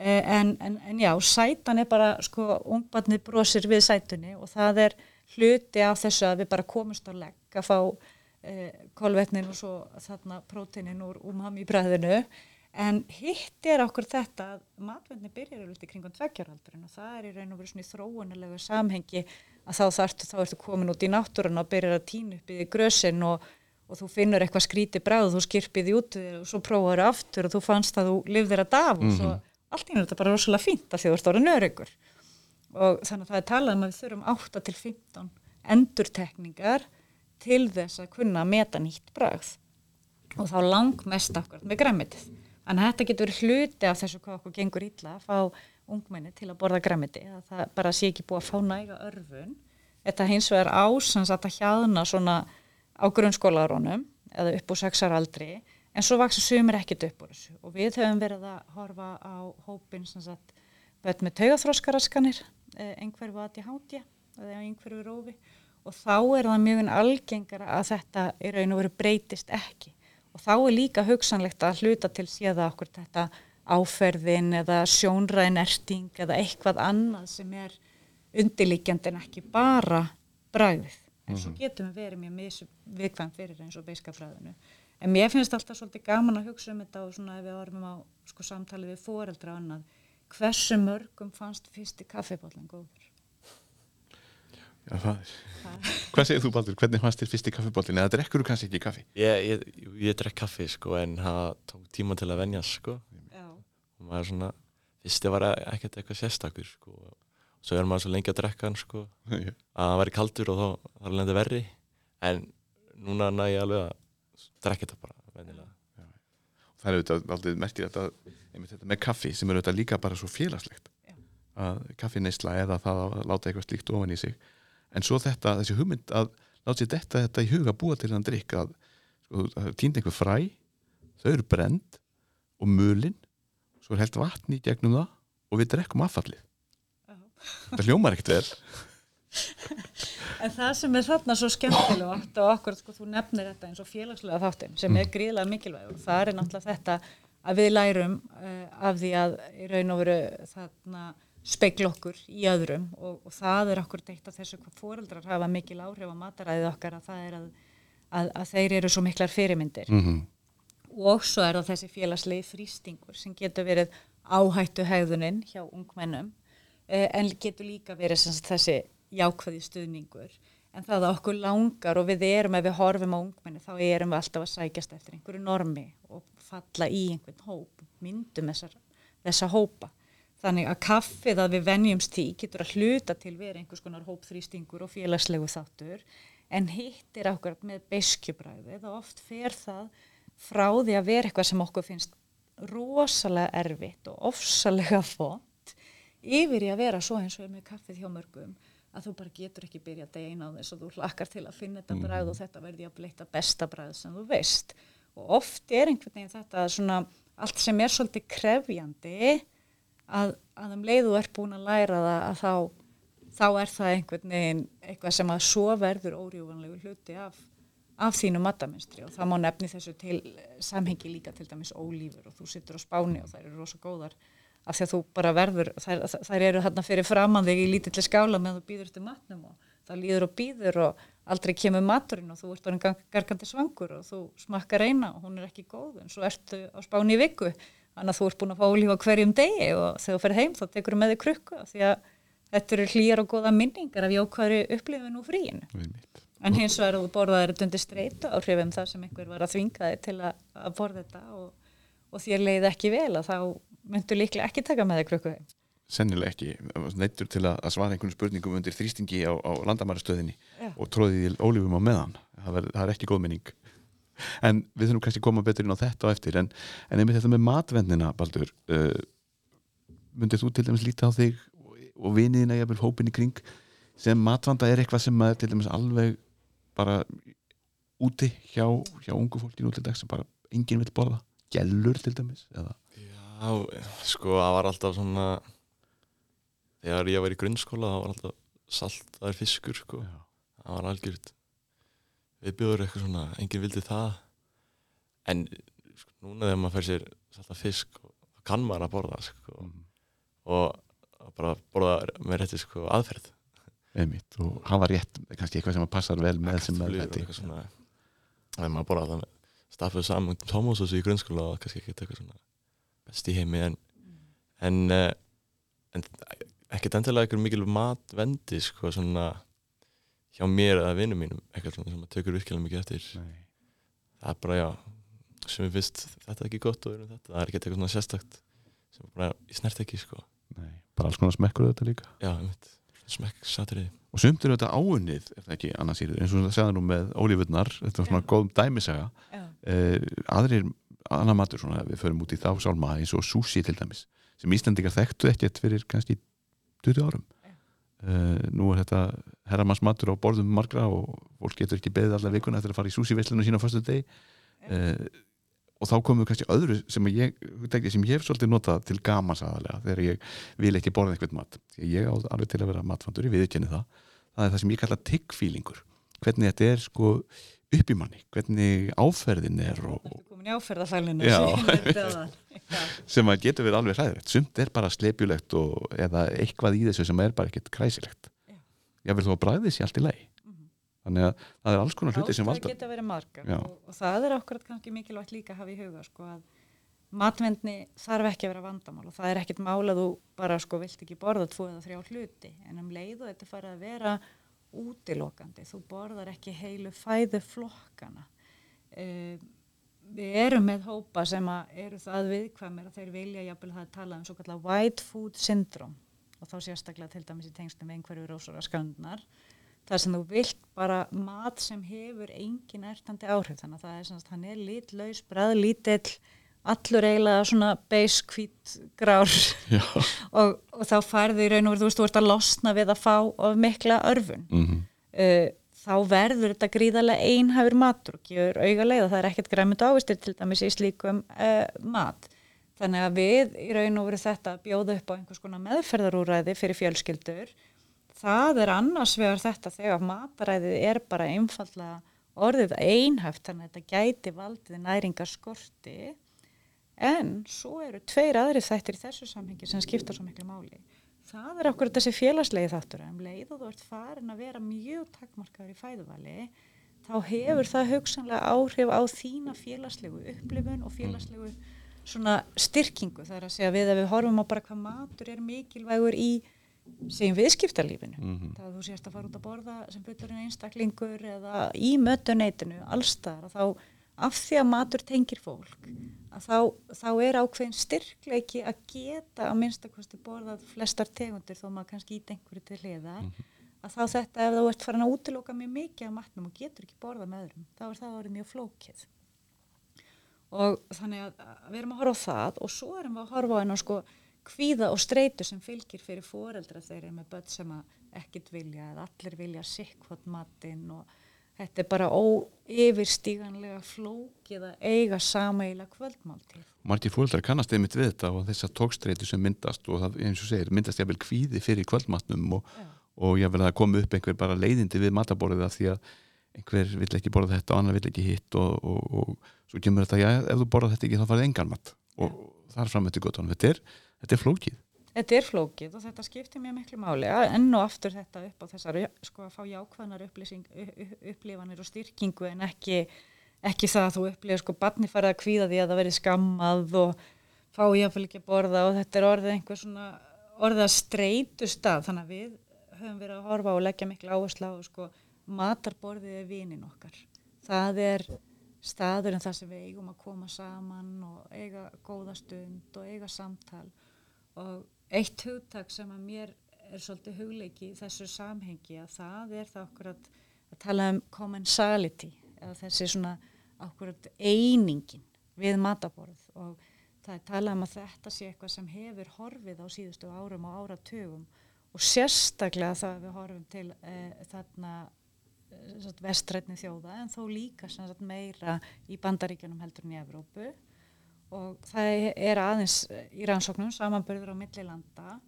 Eh, en, en, en já, sætan er bara sko, ungbarnið brosir við sætunni og það er hluti af þessu að við bara komumst á legg að fá eh, kolvetnin og svo þarna próteinin úr umham í bræðinu En hitt er okkur þetta að matvendni byrjar alveg í kringum tveggjaraldurinn og það er í raun og veru svona í þróunilegu samhengi að þá þarftu, þá ertu komin út í náttúrun og byrjar að týna upp í grösin og, og þú finnur eitthvað skríti bráð, þú skirpið því út og svo prófaður aftur og þú fannst að þú lifðir að daf og svo allt í náttúrulega bara rosalega fínt að því þú ert ára nöryggur. Og þannig að það er talað um að við þurfum 8 til 15 endurtekningar til þess að kunna meta nýtt bragð og þá langmest akkurat með græmitið. Þannig að þetta getur hluti af þessu hvað okkur gengur illa að fá ungmenni til að borða græmiti, að það bara sé ekki búið að fá næga örfun. Þetta hins vegar ásans að það hjáðna svona á grunnskólarunum eða upp úr sexar aldri en svo vaksa sumir ekkit upp úr þessu. Og við höfum verið að horfa á hópin sem sagt bætt með taugaþróskaraskanir einhverfu aðti hátja eða einhverfu rófi. Og þá er það mjög algengara að þetta í raun og veru breytist ekki og þá er líka hugsanlegt að hluta til séða okkur þetta áferðin eða sjónræðinerting eða eitthvað annað sem er undirlíkjandi en ekki bara bræðið en svo mhm. getum við verið mjög viðkvæm fyrir eins og beiskafræðinu. En mér finnst alltaf svolítið gaman að hugsa um þetta og svona ef við orðum á sko, samtali við foreldra annað. Hversu mörgum fannst fyrsti kaffibóllan góður Já. Hvað segir þú Baldur? Hvernig fannst þér fyrst í kaffibóllinni? Eða drekkur þú kannski ekki kaffi? Ég, ég, ég drekk kaffi sko en það tók tíma til að venja sko Já. og maður svona, fyrsti var ekkert eitthvað sérstakur sko og svo er maður svo lengi að drekka hann sko að það væri kaldur og þá var það lendið verri en núna næ ég alveg að drekka þetta bara vennilega. Það er auðvitað aldrei merkir þetta, þetta með kaffi sem er auðvitað líka bara svo félagslegt að kaffineysla eða það að láta eitthvað slíkt ofan í sig en svo þetta, þessi hugmynd að láta sér þetta, þetta í huga búa til hann drikk að sko, týnd einhver fræ þau eru brend og mulin svo er held vatni í gegnum það og við drekkum affallið oh. það hljómar ekkert vel En það sem er þarna svo skemmtilegt og okkur, sko, þú nefnir þetta eins og félagslega þáttum sem er mm. gríðlega mikilvæg og það er náttúrulega þetta að við lærum uh, af því að í raun og veru þarna speikla okkur í öðrum og, og það er okkur deitt af þessu hvað fóreldrar hafa mikil áhrif á mataræðið okkar að það er að, að, að þeir eru svo miklar fyrirmyndir. Mm -hmm. og svo er það þessi félagslegi frýstingur sem getur verið áhættu hegðuninn hjá ungmennum eh, en getur líka verið þessi jákvæði stuðningur. En það að okkur langar og við erum ef við horfum á ungmenni þá erum við alltaf að sækjast eftir einhverju normi og falla í einhvern hóp myndum þessar, þessa hópa Þannig að kaffið að við venjumst því getur að hluta til verið einhvers konar hópþrýstingur og félagslegu þáttur en hittir ákveðat með beskjubræði þá oft fer það frá því að vera eitthvað sem okkur finnst rosalega erfitt og ofsalega fótt yfir í að vera svo eins og er með kaffið hjá mörgum að þú bara getur ekki byrja að degina á þess og þú hlakkar til að finna þetta bræð og mm. þetta verði að bleita besta bræð sem þú veist og oft er einhvern veginn þetta svona allt sem er svolítið krefjandi að, að um leiðu er búin að læra það að þá, þá er það einhvern veginn eitthvað sem að svo verður órjúvanlegu hluti af, af þínu mataminstri og það má nefni þessu til samhengi líka til dæmis ólífur og þú sittur á spáni og þær eru rosa góðar. Af því að þú bara verður, þær, þær eru hérna fyrir framann þig í lítilli skála meðan þú býður til matnum og það líður og býður og aldrei kemur maturinn og þú ert orðin gargandi svangur og þú smakkar eina og hún er ekki góð en svo ertu á spáni viku Þannig að þú ert búin að fá lífa hverjum degi og þegar þú ferð heim þá tekur þú með þig krukku því að þetta eru hlýjar og goða minningar af jákvæðri upplifin og fríin. En hins vegar þú borðaður undir streytu áhrifum það sem einhver var að þvinga þig til að, borða þetta og, og þér leiði ekki vel að þá myndur líklega ekki taka með þig krukku heim. Sennileg ekki, neittur til að svara einhvern spurningum undir þrýstingi á, á landamærastöðinni og tróðið í ólífum á meðan. Það, ver, það er ekki góð minning en við þurfum kannski að koma betur inn á þetta og eftir. En, en einmitt þetta með matvendina Baldur uh, myndir þú til dæmis líta á þig og viniðina ég vil hópin í kring sem matvanda er eitthvað sem er til dæmis alveg bara úti hjá, hjá ungu fólki nú til dags sem bara enginn vil borða? Gellur til dæmis eða? Já, sko það var alltaf svona þegar ég var í grunnskóla það var alltaf saltaður fiskur sko. Það var algjört við bjóður eitthvað svona, enginn vildi það. En sko, núna þegar maður fær sér salta fisk þá kann maður að borða sko, mm. og, og bara borða með rétti sko, aðferð. Einmitt, og hann var rétt, kannski eitthvað sem passar vel með sem með þetta þegar maður borða það staffuð saman um tómósósu í grunnskóla og kannski ekki eitthvað svona best í heimi en, en, uh, en ekkert endilega eitthvað mikil matvendi sko svona hjá mér eða vinnum mínum eitthvað svona sem maður tökur virkilega mikið eftir. Nei. það er bara já sem við finnst þetta er ekki gott og þetta það er ekki eitthvað svona sérstakt sem bara í snert ekki sko. Nei, bara alls konar smekkur þetta líka. Já, smekk saturði og sumt er þetta áunnið, er það ekki annars íður eins og það segða nú með ólífurnar þetta er svona já. góðum dæmisaga. Eh, aðrir, annar matur svona við förum út í þá sálma eins og sushi til dæmis sem Íslandikar þekktu ekkert fyrir kannski 20 árum. Uh, nú er þetta herramannsmatur á borðum margra og fólk getur ekki beðið allar vikuna eftir að fara í súsíveislinu sína á fyrstu degi uh, og þá komum við kannski öðru sem ég, sem ég hef svolítið notað til gamans aðalega þegar ég vil ekki borða eitthvað mat. Ég á alveg til að vera matfandur, ég viðkenni það. Það er það sem ég kalla tiggfílingur hvernig þetta er sko upp í manni, hvernig áferðin er og, sem að getur verið alveg hræðilegt. Sumt er bara slepjulegt og, eða eitthvað í þessu sem er bara ekkert kræsilegt ég vil þó að bræði þessi allt í lei mm -hmm. þannig að það er alls konar hluti sem valda það geta verið margar og, og það er okkur kannski mikilvægt líka að hafa í huga sko, að matvendni þarf ekki að vera vandamál og það er ekkert mál að þú bara sko vilt ekki borða tvo eða þrjá hluti. En um leiðu þetta farið að vera útilokandi, þú borðar ekki heilu fæðu flokkana. Um, við erum með hópa sem eru það viðkvæmir að þeir vilja jafnvel það að tala um svo kallar white food syndrome og þá sérstaklega til dæmis í tengstum einhverju rósara skandnar það sem þú vilt bara mat sem hefur engin ertandi áhrif. Þannig að það er hann er litlaus, bræðlítill allur eiginlega svona beis hvít grár. Og, og þá farði í raun og verið þú veist, þú ert að losna við að fá of mikla örfun mm -hmm. uh, þá verður þetta gríðarlega einhafur matur og gefur auga leið og það er ekkert græmund ávistir til dæmis í slíkum uh, mat Þannig að við í raun og veru þetta bjóða upp á einhvers konar meðferðarúræði fyrir fjölskyldur. Það er annars vegar þetta þegar mataræðið er bara einfallega orðið einhæft þannig að þetta gæti valdið næringarskorti en svo eru tveir aðri þættir í þessu samhengi sem skipta svo miklu máli. Það er okkur þessi félagslegi þáttur um leið og þú ert farin að vera mjög takkmarkaður í fæðuvali þá hefur það hugsanlega áhrif á þína félagslegu upplifun og félagslegu svona styrkingu það er að segja við að við horfum á bara hvað matur er mikilvægur í segjum viðskiptarlífinu mm -hmm. það að þú sést að fara út að borða sem fullurinn einstaklingur eða í mötuneitinu allstar og þá af því að matur tengir fólk að þá, þá er ákveðin styrkleiki að geta að minnstakosti borðað flestar tegundir þó maður kannski ít einhverju til hliðar mm -hmm. að þá þetta ef þú ert farin að útiloka mjög mikið af matnum og getur ekki borðað með öðrum þá er það orðið mjög flókið og þannig að, að við erum að horfa á það og svo erum við að horfa á hennar sko kvíða og streitu sem fylgir fyrir foreldra þeir eru með börn sem ekkit vilja eða allir vilja sikkvot matinn og þetta er bara óyfirstíganlega flókið að eiga sameila kvöldmáltíð. Marti fóreldrar kannast einmitt við þetta og þessar tókstreitu sem myndast og það eins og segir myndast jáfnvel kvíði fyrir kvöldmatnum og, og jáfnvel að koma upp einhver bara leiðindi við mataborðið að því að einhver vill ekki borða þetta og annar vill ekki hitt og, og, og svo kemur þetta, já, ef þú borða þetta ekki þá farið engan mat. Og það er framöttu gott þetta er, þetta er flókið. Þetta er flókið og þetta skiptir mjög miklu máli. Enn og aftur þetta upp á þessar sko að fá jákvæðnar upplifanir og styrkingu en ekki ekki það að þú upplifir sko barni farið að kvíða því að það veri skammað og fá jáfnvel ekki að borða og þetta er orðið einhver svona orðið að streytu stað þannig að við höfum verið að horfa og leggja miklu áherslu á sko matarborðið er vinin okkar. Það er staður en það sem við eigum að koma saman og eiga góða stund og eiga samtal og eitt hugtak sem að mér er svolítið hugleiki í þessu samhengi að það er það okkur að, að tala um commensality eða þessi svona okkur að einingin við mataborð og það er talað um að þetta sé eitthvað sem hefur horfið á síðustu árum og áratugum og sérstaklega það við horfum til e, þarna vestrætni þjóða en þó líka sagt, meira í bandaríkjunum heldur en í Evrópu. Og það er aðeins í rannsóknum samanbörður á millilanda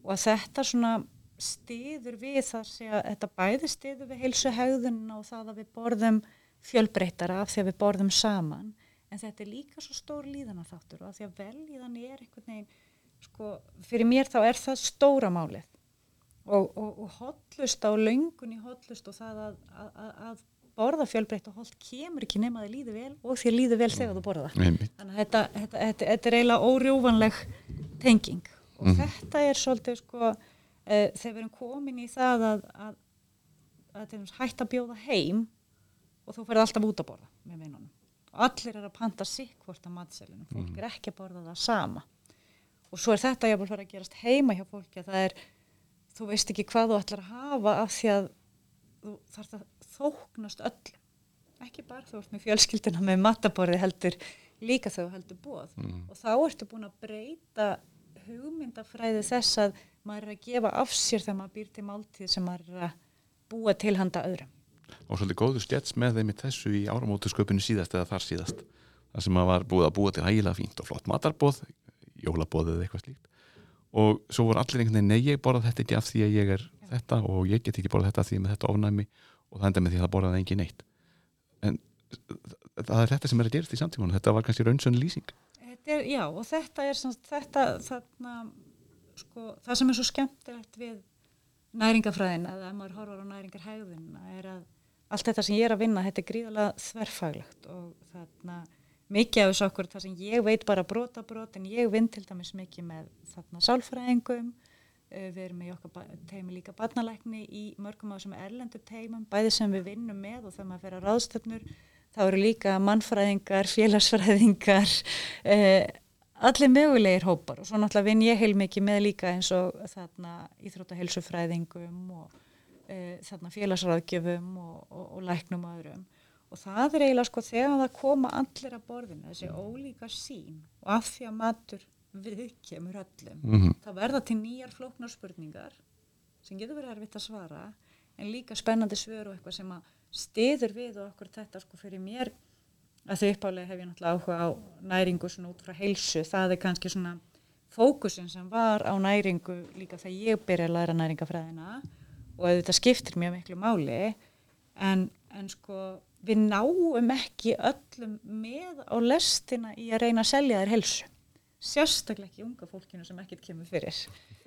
og að þetta svona stiður við þar sé að þetta bæði stiður við heilsu haugðun og það að við borðum fjölbreytara af því að við borðum saman. En þetta er líka svo stór líðan að þáttur og að því að velíðan er einhvern veginn sko, fyrir mér þá er það stóra málið og, og, og hotlust á laungun í hotlust og það að, að, að borða fjölbreytt og holt kemur ekki nema að þið líði vel og þið líði vel þegar þú borða það. Þannig að þetta, þetta, þetta, þetta er eiginlega órjúvanleg tenging. Og mm. þetta er svolítið sko e, þegar við erum komin í það að, að, að hægt að bjóða heim og þú ferði alltaf út að borða með vinnunum. Og allir er að panta sikk hvort að matselinu, fólk mm. er ekki að borða það sama. Og svo er þetta jáfnvel fyrir að gerast heima hjá fólki að það er þú veist ekki hvað þú ætlar að hafa af því að þú þarf að þóknast öll ekki bara þú ert með fjölskyldina með mataborði heldur líka þau heldur bóð mm. og þá ertu búin að breyta hugmyndafræði þess að maður er að gefa af sér þegar maður býr til máltíð sem maður er að búa til handa öðrum. og svolítið góður stjæts með þeim í þessu í áramótusköpunni síðast eða þar síðast það sem að var búið að búa til hægilega fínt og flott matarbóð, jólabóð eða eitthvað slíkt og svo voru allir einhvern veginn, nei ég borða þetta ekki af því að ég er þetta og ég get ekki borða þetta af því með þetta ofnæmi. Og það enda með því að það borðaði engin neitt. En það er þetta sem er að gerast í samtímanum, þetta var kannski raunsönn lýsing. Er, já, og þetta er sem, þetta, þarna, sko, það sem er svo skemmtilegt við næringafræðin, eða ef maður horfar á næringarhægðina, er að allt þetta sem ég er að vinna, þetta er gríðalega þverfaglegt og þarna mikið af þessu okkur, það sem ég veit bara brota brot, en ég vinn til dæmis mikið með þarna sálfræðingum eh, við erum í okkar teimi líka barnalækni í mörgum af þessum erlendur teimum, bæði sem við vinnum með og þegar maður fer að ráðstöfnur þá eru líka mannfræðingar, félagsfræðingar, eh, allir mögulegir hópar og svo náttúrulega vinn ég heil mikið með líka eins og þarna íþróttahelsufræðingum og eh, þarna félagsráðgjöfum og, og, og læknum og öðrum. Og það er eiginlega sko þegar það koma allir að borðinu, þessi ólíka sín og af því að matur viðkemur öllum, mm -hmm. þá verða til nýjar flóknar spurningar sem getur verið erfitt að svara en líka spennandi svör og eitthvað sem að stiður við og okkur þetta sko fyrir mér. Að þau uppálega hef ég náttúrulega áhuga á næringu svona út frá heilsu. Það er kannski svona fókusin sem var á næringu líka þegar ég byrja að læra næringafræðina og þetta skiptir mjög miklu máli. En, en sko við náum ekki öllum með á lestina í að reyna að selja þér heilsu. Sérstaklega ekki unga fólkinu sem ekkert kemur fyrir.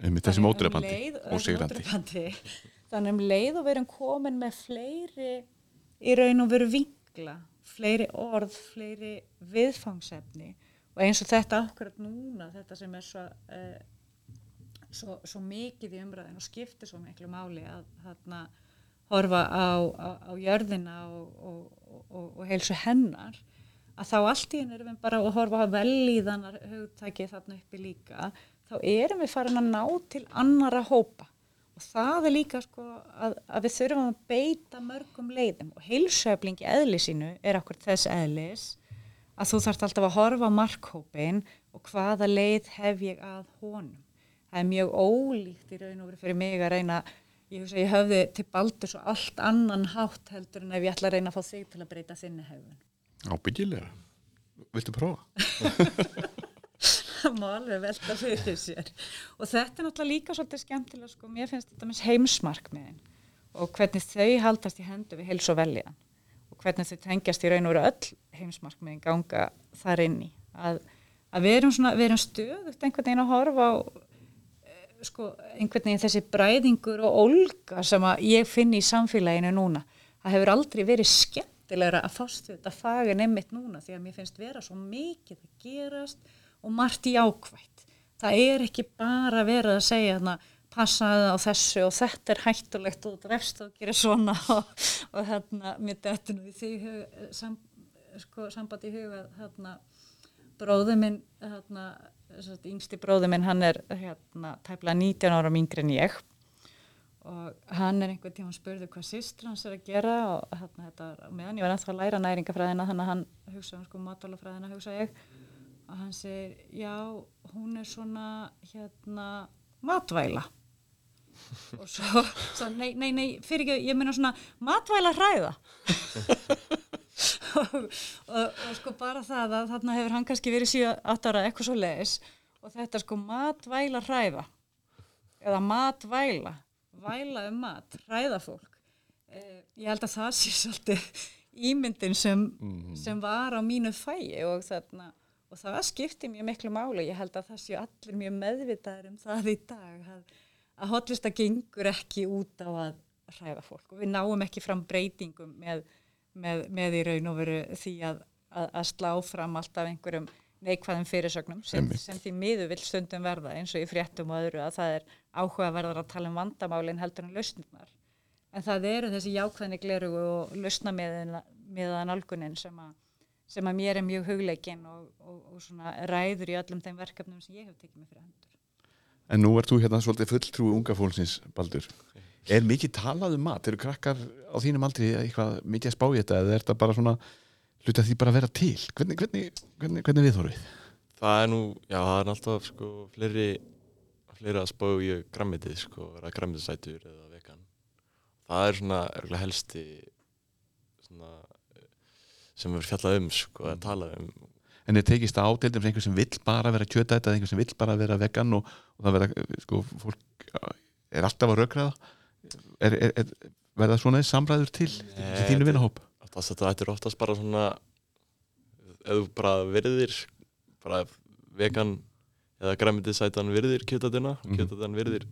Þessum um ódrepandi. þannig um leið og við erum komin með fleiri í raun og veru vinkla fleiri orð, fleiri viðfangsefni. Og eins og þetta akkurat núna, þetta sem er svo, uh, svo, svo mikið í umræðin og skiptir svo miklu máli að þarna horfa á, á, á jörðina og, og, og, og heilsu hennar að þá allt í henni erum við bara að horfa á vellíðanar hugtæki þarna uppi líka þá erum við farin að ná til annara hópa og það er líka sko að, að við þurfum að beita mörgum leiðum og heilsueflingi eðli sínu er okkur þess eðlis að þú þarft alltaf að horfa á markhópin og hvaða leið hef ég að honum. Það er mjög ólíkt í raun og veru fyrir mig að reyna ég hugsa ég höfði til baldur svo allt annan hátt heldur en ef ég ætla að reyna að fá þig til að breyta þinni hefun. ábyggilega viltu prófa? það má alveg velta fyrir sér og þetta er náttúrulega líka svolítið skemmtilega sko, mér finnst þetta með heimsmarkmiðin og hvernig þau haldast í hendu við heils og veljan og hvernig þau tengjast í raun og veru öll heimsmarkmiðin ganga þar inn í að, að við erum, erum stöðugt einhvern veginn að horfa á sko, einhvern veginn þessi bræðingur og ólga sem að ég finn í samfélaginu núna það hefur aldrei verið skemmtilegra að fást við þetta fagin einmitt núna því að mér finnst vera svo mikið að gerast og margt í ákvætt. Það er ekki bara verið að segja þarna passaði á þessu og þetta er hættulegt og drefst og gerir svona og, og hérna mér nú í því hug, sam, sko, sambandi í huga hérna bróðu minn hérna, yngsti bróðu minn hann er hérna tæplega 19 ára yngri en ég og hann er einhvern tíma spurði hvað sýstur hans er að gera og hérna þetta meðan ég var ennþá að læra næringafræðina þannig að hann hugsa um sko matálafræðina hugsa ég og hann segir, já, hún er svona, hérna, matvæla. og svo, svo nei, nei, nei, fyrir ekki, ég meina svona matvæla hræða. og, og, og sko bara það að þarna hefur hann kannski verið 7-8 ára eitthvað svo leiðis og þetta sko matvæla hræða. Eða matvæla, væla um mat, hræða fólk. Eh, ég held að það sé svolítið ímyndin sem, sem var á mínu fæi og þarna og það skipti mjög miklu máli. Ég held að það séu allir mjög meðvitaður um það í dag að, að hotlista gengur ekki út á að hræða fólk. Og við náum ekki fram breytingum með, með, með í raun og veru því að, að, að slá fram alltaf einhverjum neikvæðum fyrirsögnum sem, sem því miður vil stundum verða eins og í fréttum og öðru að það er áhugaverðar að tala um vandamálin heldur en lausnirnar en það eru þessi jákvæðni gleru og lausna með að nálgunin sem að sem að mér er mjög hugleikin og, og, og svona ræður í öllum þeim verkefnum sem ég hef tekið mig fyrir hendur. En nú ert þú hérna svolítið fulltrúi unga fólksins, Baldur. Er mikið talað um mat? Eru krakkar á þínum aldrei eitthvað mikið að spá í þetta eða er þetta bara svona hluti að því bara að vera til? Hvernig, hvernig, hvernig, hvernig við þorfið? Það er nú, já, það er alltaf sko fleiri, fleiri að spá í grammitið sko, vera grammitisætur eða vegan. það er svona örgulega helsti svona sem við fjallað um sko, að tala um en er tekist á til dæmis einhver sem vill bara vera kjötætt eða einhver sem vill bara vera vegan og, og það vera, sko, fólk er alltaf að rökraða er, er, er, verða svona samræður til í þínu vinahóp? Þetta er oftast bara svona þú bara virðir bara vegan eða græmitisætan virðir kjötætuna Mhm. kjötætan virðir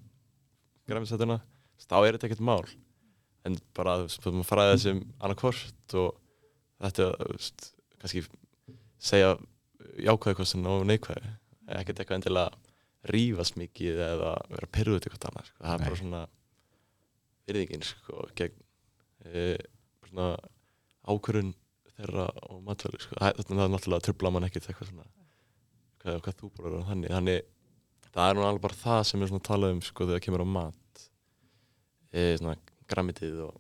græmitisætuna þá er þetta ekkert mál en bara þú veist, maður fræði þessum annarkvort og þetta kannski segja jákvæði kostin og neikvæði ekkert eitthvað endilega rífast mikið eða vera til eitthvað annað sko. það er bara svona virðingin sko, gegn e, svona ákvörun þeirra og matvæli sko. Það- þetta er náttúrulega trubla mann ekkert eitthvað svona. Hvað, hvað þú borður og þannig þannig það er nú alveg bara það sem svona talað um sko þegar það kemur á mat. E, svona grammitið og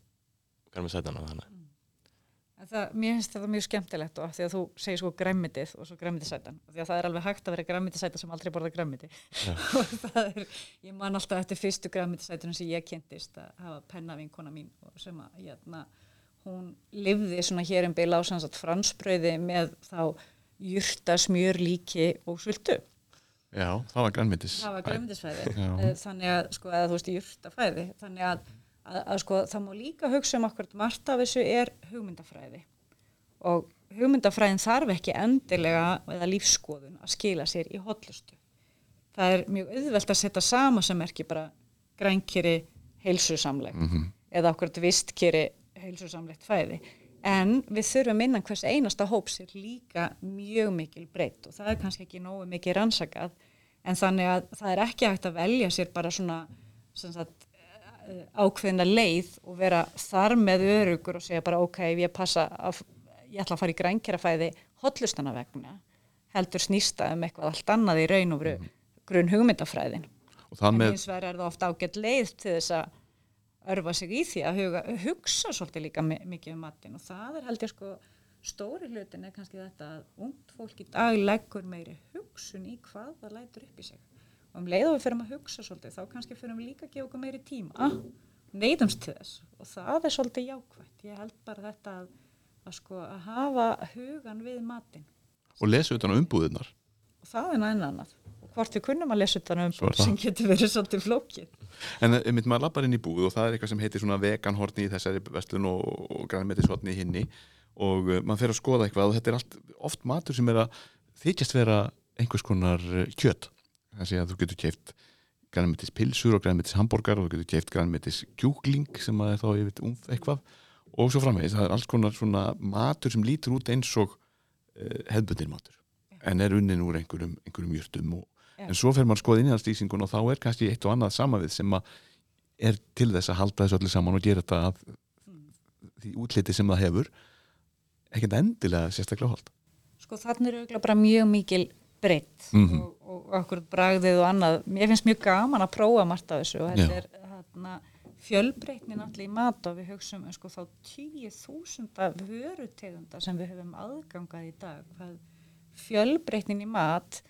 grammisætana þannig það, mér finnst þetta mjög skemmtilegt og því að þú segir sko græmmitið og svo græmmitisætan af því að það er alveg hægt að vera græmmitisæta sem aldrei borða græmmiti Já. og það er, ég man alltaf eftir fyrstu græmmitisætunum sem ég kynntist að hafa penna vinkona mín og sem að jæna, hún livði svona hér um beila á sannsagt fransbröði með þá jurta, smjör, líki og sultu. Já, það var grænmyndis Það var græmmitisfæði. Já. Eh, Þannig að, sko, eða þú veist, jurtafæði. Þannig að, að, að sko, það má líka hugsa um okkur, margt af þessu er hugmyndafræði. Og hugmyndafræðin þarf ekki endilega eða lífskoðun að skila sér í hotlustu. Það er mjög auðvelt að setja sama sem er ekki bara grænkeri heilsusamlegt Mhm. eða okkur vistkeri heilsusamlegt fæði. En við þurfum innan hvers einasta hóps er líka mjög mikil breytt og það er kannski ekki nógu mikið rannsakað en þannig að það er ekki hægt að velja sér bara svona sem sagt, ákveðina leið og vera þar með örugur og segja bara ok, ég passa að ég ætla að fara í grænkerafæði hotlustana vegna heldur snýsta um eitthvað allt annað í raun og veru grunn hugmyndafræðin en með, hins vegar er það ofta ágætt leið til þess að örfa sig í því að huga, hugsa svolítið líka mi- mikið um matinn. Og það er held ég sko stóri hlutin er kannski þetta að ungt fólk í dag leggur meiri hugsun í hvað það lætur upp í sig og um leið og við fyrir að hugsa svolítið þá kannski fyrir við líka að gefa okkur meiri tíma. Neyðumst til þess. Og það er svolítið jákvætt. Ég held bara þetta að, að sko að hafa hugan við matinn. Og lesa utan umbúðunar og það er næðan annað. Og hvort við kunnum að lesa utan um er það. sem getur verið svolítið flókið. En eh, einmitt maður lappar inn í búð og það er eitthvað sem heitir svona veganhorni í þessari vestlun og, og grænmyndishorni í hinni. Og uh, maður fer að skoða eitthvað og þetta er allt, oft matur sem er að þykjast vera einhvers konar uh, kjöt þannig að þú getur keift grænmyndis pilsur og grænmyndis hambúrgar og þú getur keift grænmyndis kjúkling sem að er þá veit umf eitthvað. Og svo framvegis, það er alls konar svona matur sem lítur út eins og uh, hefðbundin matur. En er unnin úr einhverjum, einhverjum jurtum og, Já. en svo fer maður að skoða innhaldslýsingun og þá er kannski eitt og annað samavið sem að er til þess að halda þessu öllu saman og gera þetta að því útliti sem það hefur ekkert endilega sérstaklega hold Sko þannig er auðvitað bara mjög mikil breytt Mhm. og, og okkur bragðið og annað. Mér finnst mjög gaman að prófa margt af þessu og þetta Já. er hérna, fjölbreytnin allir í mat og við hugsaum um, sko, þá tíu þúsunda vörutegunda sem við höfum aðgangað í dag. Hvað fjölbreytnin í mat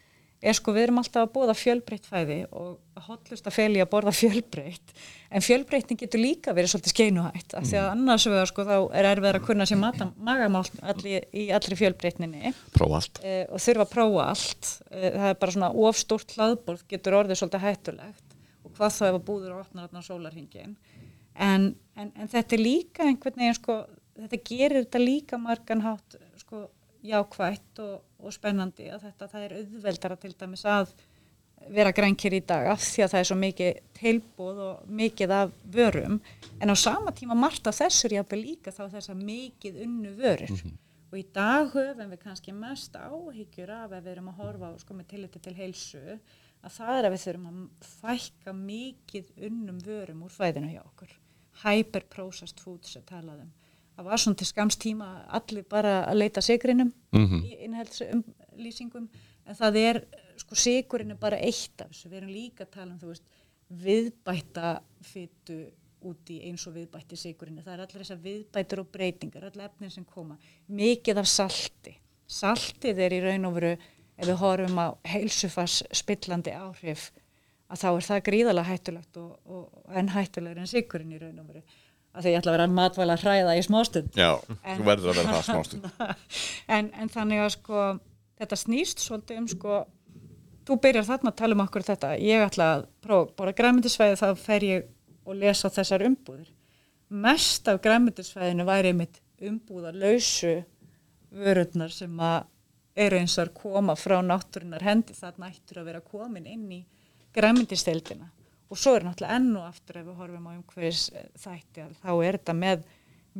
er sko við erum alltaf að bóða fjölbreytt fæði og hotlust að feli að borða fjölbreytt en fjölbreytnin getur líka verið svolítið skeinuhætt af því að annars vegar sko þá er erfið að kunna sér magamál allir, í allri fjölbreytninni prófa allt. uh, og þurfa að prófa allt. Uh, það er bara svona ofstórt hlaðborð getur orðið svolítið hættulegt og hvað þá ef að búður og opnar þarna sólarhingin en, en, en þetta er líka einhvern veginn sko, þetta gerir þetta líka margan hátt sko, jákvætt og, og spennandi að þetta það er auðveldara til dæmis að vera grænkir í dag af því að það er svo mikið tilbúð og mikið af vörum. En á sama tíma margt af þessur jafnvel líka þá þess að mikið unnu vörur. Og í dag höfum við kannski mest áhyggjur af ef við erum að horfa á sko með tilliti til heilsu að það er að við þurfum að fækka mikið unnum vörum úr fæðinu hjá okkur. Hyperprocessed foods er talað um það var svona til skams tíma allir bara að leita sigrinum Mhm. í innhaldsumlýsingum en það er, sko sigurinn er bara eitt af þessu, við erum líka að tala um þú veist, viðbætta fytu út í eins og viðbætti sigurinn, það er allir þessar viðbætur og breytingar, allir efnir sem koma. Mikið af salti. Saltið er í raun og veru ef við horfum á heilsufars spillandi áhrif að þá er það gríðalega hættulegt og, og enn hættulegur en sigurinn í raun og veru að því ég ætla að vera matvæla að hræða í smástund. Já, En- þú verður að vera það smástund. En, en þannig að sko þetta snýst svolítið um sko þú byrjar þarna að tala um okkur þetta. Ég ætla að prófa, bara græmyndisvæði þá fer ég og lesa þessar umbúðir. Mest af græmyndisvæðinu væri mitt umbúðar lausu vörurnar sem að eru eins og að koma frá náttúrunar hendi. Þarna ættur að vera komin inn í græmyndisteldina og svo er náttúrulega enn og aftur ef við horfum á umhverfis þætti að þá er þetta með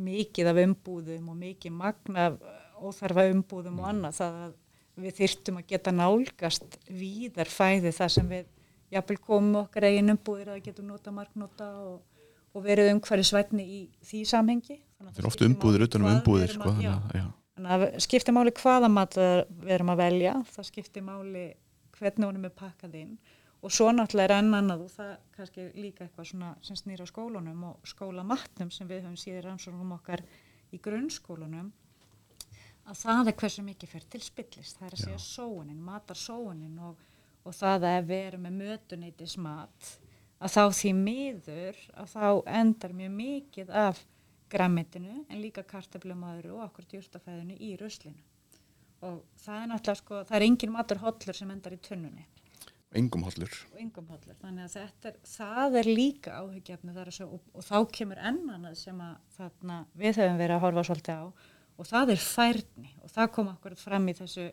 mikið af umbúðum og mikið magna af óþarfa umbúðum og annað það að við þyrftum að geta nálgast víðar fæði það sem við jafnvel komum okkar eigin umbúðir að getum nota marknota og, og verið umhverfisvætni í því samhengi. Það er oft skiptir umbúðir utan um umbúðir sko, að- já. já. Þannig að skiptir máli hvaða mat við erum að velja, það skiptir máli hvernig honum er pakkað inn og svo náttúrulega er enn annað og það kannski líka eitthvað svona sem snýr á skólunum og skólamatnum sem við höfum síðan rannsóknum okkar í grunnskólunum að það er hversu mikið fer til spillist, það er að segja sóunin, matar sóunin og, og það að við erum með mötuneytis mat að þá því miður að þá endar mjög mikið af græmitinu en líka kartablumöðru og okkur djúrtafæðinu í ruslinu. Og það er náttúrulega sko, það er engin matur hollur sem endar í tunnunni Engum hollur. Engum hollur, þannig að þetta er, það er líka áhugjefni þar að svo og, og þá kemur ennanað sem að þarna við höfum verið að horfa svolítið á og það er færni og það kom okkur fram í þessu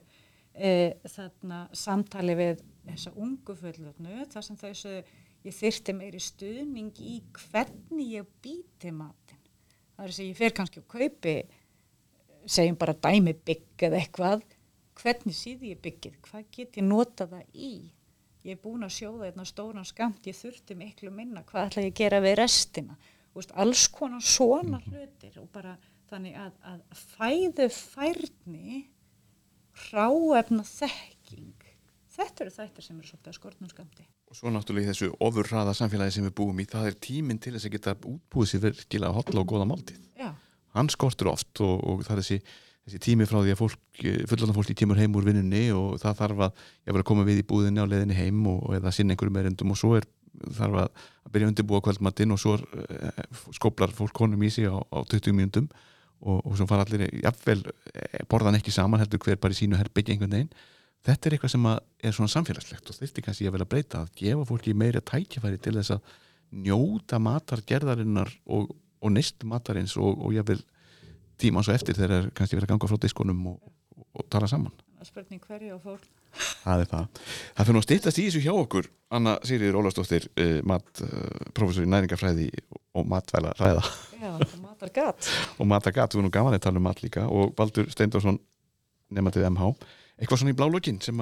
e, þarna samtali við þessa ungu fullotnu þar sem þessu ég þyrti meiri stuðning í hvernig ég býti matin það er að segja ég fer kannski og kaupi segjum bara dæmi bygg eða eitthvað. Hvernig síði ég byggið, hvað get ég notað það í ég er búin að sjóða einna stóran skamt ég þurfti miklu minna, hvað ætla ég að gera við restina, veist, alls konar svona hlutir og bara þannig að, að fæðu færni hráefna þekking þetta eru þættir sem eru svolítið að skortnum skamti og svo náttúrulega í þessu ofurraða samfélagi sem við búum í það er tíminn til þess að geta útbúið sér virkilega hotla og góða máltíð. Já, hann skortur oft og, og það er þessi, þessi tími frá því að fólk, fullanda fólk í tímur heim úr vinnunni og það þarf að, ég að koma við í búðinni á leiðinni heim og, og eða sinna einhverjum erindum og svo er þarf að, að byrja að undirbúa kvöldmattinn og svo er, eh, skóplar fólk konum í sig á, á 20 mínútum og, og svo fara allir, jafnvel eh, borðan ekki saman heldur hver bara í sínu herbyggja einhvern veginn. Þetta er eitthvað sem er svona samfélagslegt og þyrfti kannski að vel að breyta að gefa fólki meira tækifæri til þess að njóta matargerðarinnar og, og neist matarins og, og jafnvel tíma svo eftir þegar er kannski verið að ganga frá diskonum og, og, og tala saman. Spurning hverju og fólk. Það er það. Það fyrir að stýttast í þessu hjá okkur. Anna Sigriður Ólafsdóttir uh, mat, uh, professor í næringafræði og matvæla ræða já, það matar gat og matagat, við erum nú gaman að tala um mat líka. Og Baldur Steindorsson nefnatið MH eitthvað svona í blálókin sem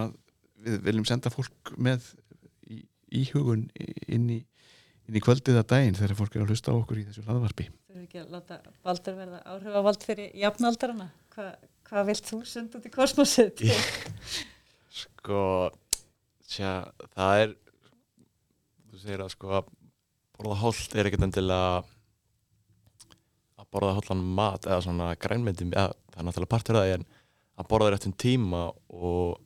við viljum senda fólk með í, í hugun inn í, inn í kvöldið að daginn þegar fólk er að hlusta á okkur í þessu hlaðvarpi þurfum ekki að láta Baldur verða áhrifavald fyrir jafnaldarana Hva, hvað vilt þú senda út í kosmosið Sko, tja, það er, þú segir að sko að borða holt er ekkert endilega að borða hollan mat eða svona grænmyndi, eða, það er náttúrulega partur af það en að borða réttum tíma og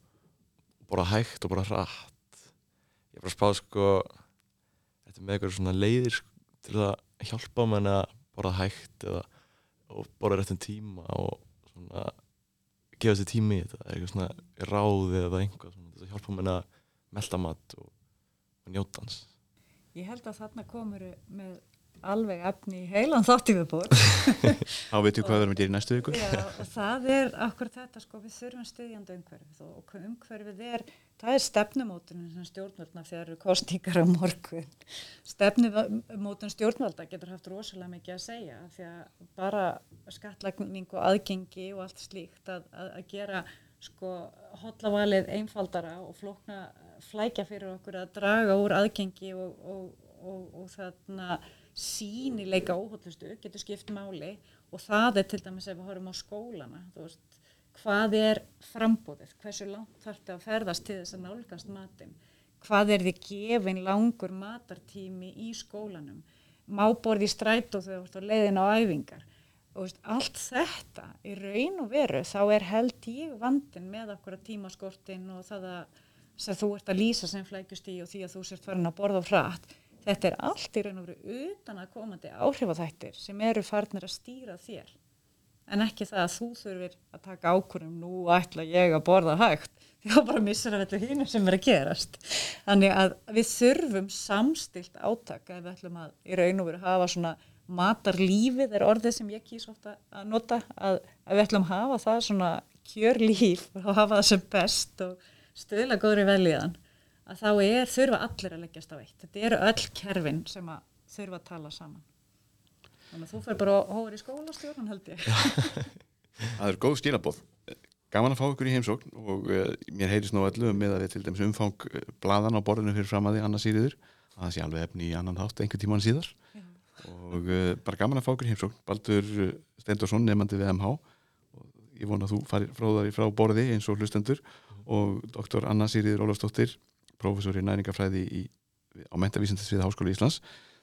borða hægt og borða hratt. Ég er bara að spá sko, þetta með eitthvað svona leiðir sko, til að hjálpa mann að borða hægt eða borða réttum tíma og svona gefa sér tími í þetta, eitthvað svona ráði eða einhvað svona, þess að hjálpa mér að melta mat og, og njóta hans. Ég held að þarna komur með alveg efni í heilan þátti við bór þá veitum við hvað við erum að gera í næstu viku Já, og það er akkur þetta sko, við þurfum styðjandi umhverfið og, umhverfið er, það er stefnumótunin sem stjórnvöldna þegar eru kostingar á morgun. Stefnumótun stjórnvölda getur haft rosalega mikið að segja því að bara skattlagning og aðgengi og allt slíkt að, að, að gera sko hotlavalið einfaldara og flókna flækja fyrir okkur að draga úr aðgengi og, og, og, og þarna sínileika óhóllustu getur skipt máli. Og það er til dæmis ef við horfum á skólana veist, hvað er frambóðið, hversu langt þarf þetta að ferðast til þess að nálgast matinn? Hvað er þið gefin langur matartími í skólanum? Má borði í strætó þegar þú ert á leiðin á æfingar? Og veist, allt þetta í raun og veru þá er held ég vandin með okkur að tímaskortin og það að þú ert að lýsa sem flækjust í og því að þú sért farin að borða á hratt þetta er allt í raun og veru utan að komandi áhrifaþættir sem eru farnir að stýra þér. En ekki það að þú þurfir að taka ákvörðum nú ætla ég að borða hægt. Því þá bara missar að þetta hínum sem er að gerast. Þannig að við þurfum samstilt átaka ef við ætlum að í raun og veru hafa svona matarlífið er orðið sem ég kýs ofta að nota að, að við ætlum að hafa það svona kjörlíf og hafa það sem best og stöðla góðri velíðan að þá er þurfa allir að leggjast á eitt. Þetta eru öll kerfin sem að þurfa að tala saman. Þannig að þú fyrir bara hóður í skólastjórn held ég. Það er góð skilabóð gaman að fá ykkur í heimsókn og uh, mér heyrðis nú öllu með að við til dæmis umfang uh, bladan á borðinu fyrir fram að því annars síður að það sé alveg efni í annan þátt einhver tíman síðar. Já. og uh, bara gaman að fá ykkur í heimsókn. Baldur Steindorsson nefandi við MH og ég vona að þú farir frá þar í frá borði eins og hlustendur. Og doktor Anna Sýriður Ólafsdóttir professor í næringafræði í, á mentavísindasviði Háskóla Íslands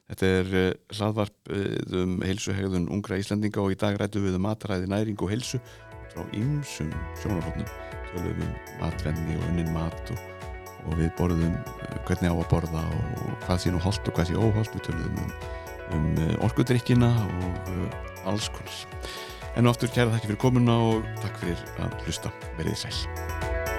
Þetta er uh, hlaðvarp uh, um heilsuhegðun ungra Íslandinga og í dag rættum við um mataræði næring og heilsu frá ymsum sjónarhóttnum tölum um matvenni og unnin mat og, og við borðum uh, hvernig á að borða og hvað sé nú holt og hvað sé óholt við tölum um, um orkudrykkina og alls konar. En nú aftur kæra þakki fyrir komuna og takk fyrir að hlusta. Verið sæl.